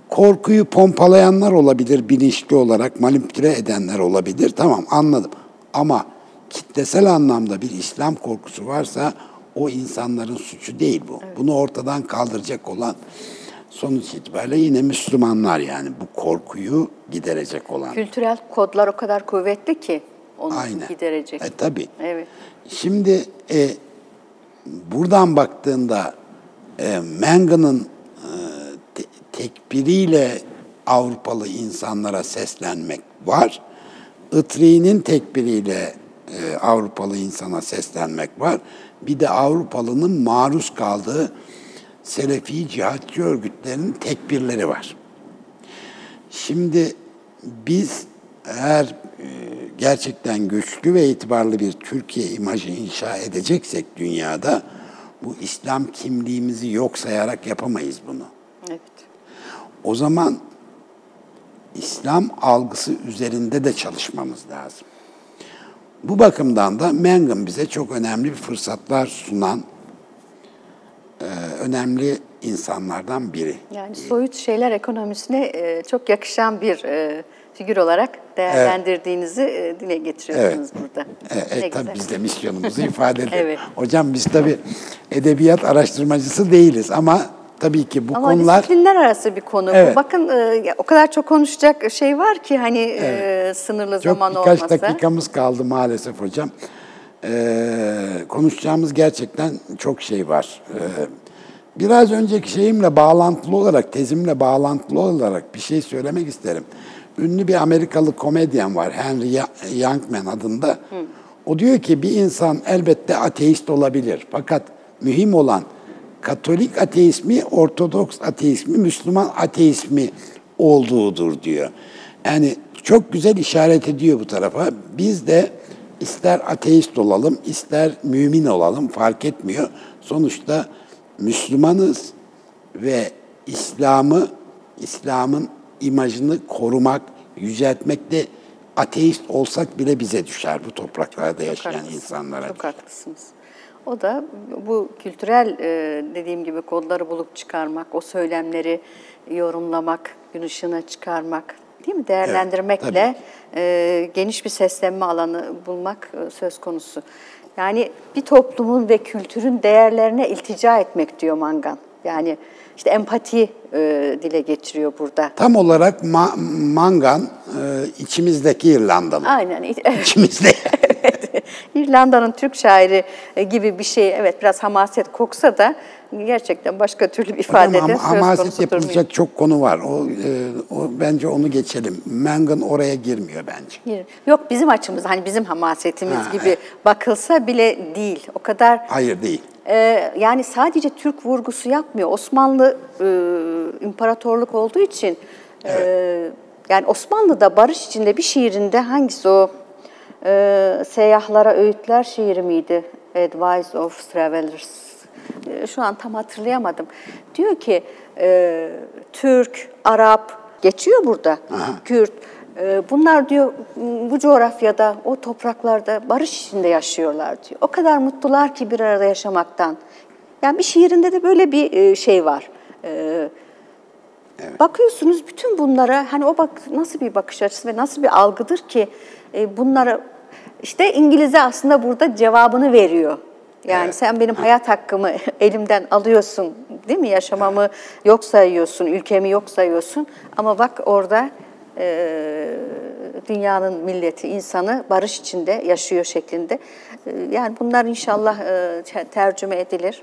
Korkuyu pompalayanlar olabilir bilinçli olarak, manipüle edenler olabilir. Tamam anladım. Ama kitlesel anlamda bir İslam korkusu varsa o insanların suçu değil bu. Bunu ortadan kaldıracak olan sonuç itibariyle yine Müslümanlar yani bu korkuyu giderecek olan.
Kültürel kodlar o kadar kuvvetli ki onu
Aynen.
giderecek.
E tabii.
Evet.
Şimdi e, buradan baktığında e, Manga'nın e, te- tekbiriyle Avrupalı insanlara seslenmek var. Itri'nin tekbiriyle e, Avrupalı insana seslenmek var. Bir de Avrupalı'nın maruz kaldığı Selefi cihatçı örgütlerinin tekbirleri var. Şimdi biz eğer e, gerçekten güçlü ve itibarlı bir Türkiye imajı inşa edeceksek dünyada bu İslam kimliğimizi yok sayarak yapamayız bunu.
Evet.
O zaman İslam algısı üzerinde de çalışmamız lazım. Bu bakımdan da Mangum bize çok önemli bir fırsatlar sunan e, önemli insanlardan biri.
Yani soyut şeyler ekonomisine e, çok yakışan bir e, figür olarak değerlendirdiğinizi e, dile getiriyorsunuz burada.
E,
Ne
e, tabii biz de misyonumuzu ifade [LAUGHS] edelim.
Evet.
Hocam biz tabii edebiyat araştırmacısı değiliz ama tabii ki bu
Ama
konular
disiplinler arası bir konu.
Evet.
Bakın e, o kadar çok konuşacak şey var ki hani e, sınırlı
çok
zaman
birkaç
olmasa.
dakikamız kaldı maalesef hocam. Ee, konuşacağımız gerçekten çok şey var. Biraz önceki şeyimle bağlantılı olarak, tezimle bağlantılı olarak bir şey söylemek isterim. Ünlü bir Amerikalı komedyen var, Henry Youngman adında. O diyor ki bir insan elbette ateist olabilir. Fakat mühim olan Katolik ateizmi, Ortodoks ateizmi, Müslüman ateizmi olduğudur diyor. Yani çok güzel işaret ediyor bu tarafa. Biz de ister ateist olalım, ister mümin olalım fark etmiyor. Sonuçta Müslümanız ve İslam'ı, İslam'ın imajını korumak, yüceltmek de ateist olsak bile bize düşer bu topraklarda yaşayan
haklısınız,
insanlara.
Çok haklısınız. O da bu kültürel e, dediğim gibi kodları bulup çıkarmak, o söylemleri yorumlamak, gün ışığına çıkarmak, değil mi? Değerlendirmekle e, geniş bir seslenme alanı bulmak e, söz konusu. Yani bir toplumun ve kültürün değerlerine iltica etmek diyor Mangan. Yani işte empati e, dile getiriyor burada.
Tam olarak Ma- Mangan e, içimizdeki İrlandalı.
Aynen.
İçimizde. [LAUGHS]
Evet. İrlanda'nın Türk şairi e, gibi bir şey evet biraz hamaset koksa da gerçekten başka türlü bir
Hocam,
ifadede söz
hamaset
konusu
yapılacak
durmuyor.
çok konu var. O, e, o bence onu geçelim. Mangan oraya girmiyor bence.
Yok bizim açımız hani bizim hamasetimiz
Ha,
gibi bakılsa bile değil. O kadar
Hayır değil.
e, yani sadece Türk vurgusu yapmıyor. Osmanlı e, imparatorluk olduğu için e, yani Osmanlı'da barış içinde bir şiirinde hangisi o e, seyyahlara öğütler şiiri miydi? Advice of Travelers. E, şu an tam hatırlayamadım. Diyor ki e, Türk, Arap geçiyor burada. Kürt. e, bunlar diyor bu coğrafyada, o topraklarda barış içinde yaşıyorlar diyor. O kadar mutlular ki bir arada yaşamaktan. Yani bir şiirinde de böyle bir e, şey var. E, Bakıyorsunuz bütün bunlara hani o bak nasıl bir bakış açısı ve nasıl bir algıdır ki e, bunlara işte İngilizce aslında burada cevabını veriyor. Yani
Evet.
sen benim hayat hakkımı [LAUGHS] elimden alıyorsun değil mi? Yaşamamı yok sayıyorsun, ülkemi yok sayıyorsun. Ama bak orada e, dünyanın milleti, insanı barış içinde yaşıyor şeklinde. E, yani bunlar inşallah e, te- tercüme edilir.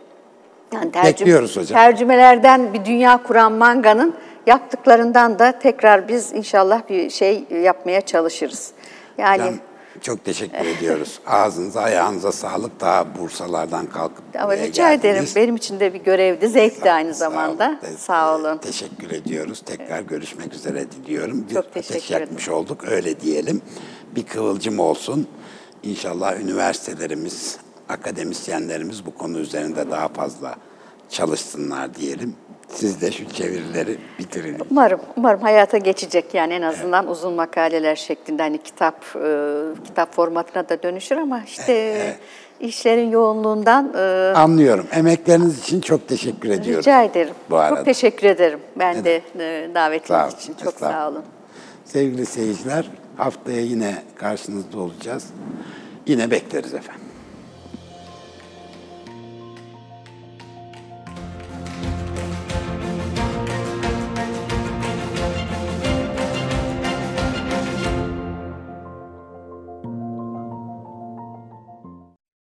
Yani
Bekliyoruz hocam.
Tercümelerden bir dünya kuran Manga'nın yaptıklarından da tekrar biz inşallah bir şey yapmaya çalışırız. Yani
Hocam, çok teşekkür ediyoruz. [LAUGHS] Ağzınıza, ayağınıza sağlık. Daha Bursalardan kalkıp
ama rica ederim.
geldiniz.
Benim için de bir görevdi, zevkti aynı
Sağ olun.
zamanda.
Te-
Sağ olun.
Teşekkür ediyoruz. Tekrar görüşmek üzere diliyorum. Bir
Çok
ateş
teşekkür ederim.
yakmış olduk. Öyle diyelim. Bir kıvılcım olsun. İnşallah üniversitelerimiz, akademisyenlerimiz bu konu üzerinde daha fazla çalışsınlar diyelim. Siz de şu çevirileri bitirin.
Umarım, umarım hayata geçecek yani en azından uzun makaleler şeklinde hani kitap e, kitap formatına da dönüşür ama işte e, işlerin yoğunluğundan e,
Anlıyorum. Emekleriniz için çok teşekkür ediyorum.
rica ederim.
Bu arada.
Çok teşekkür ederim. Ben de e, davetiniz için çok sağ olun.
Sevgili seyirciler, haftaya yine karşınızda olacağız. Yine bekleriz efendim.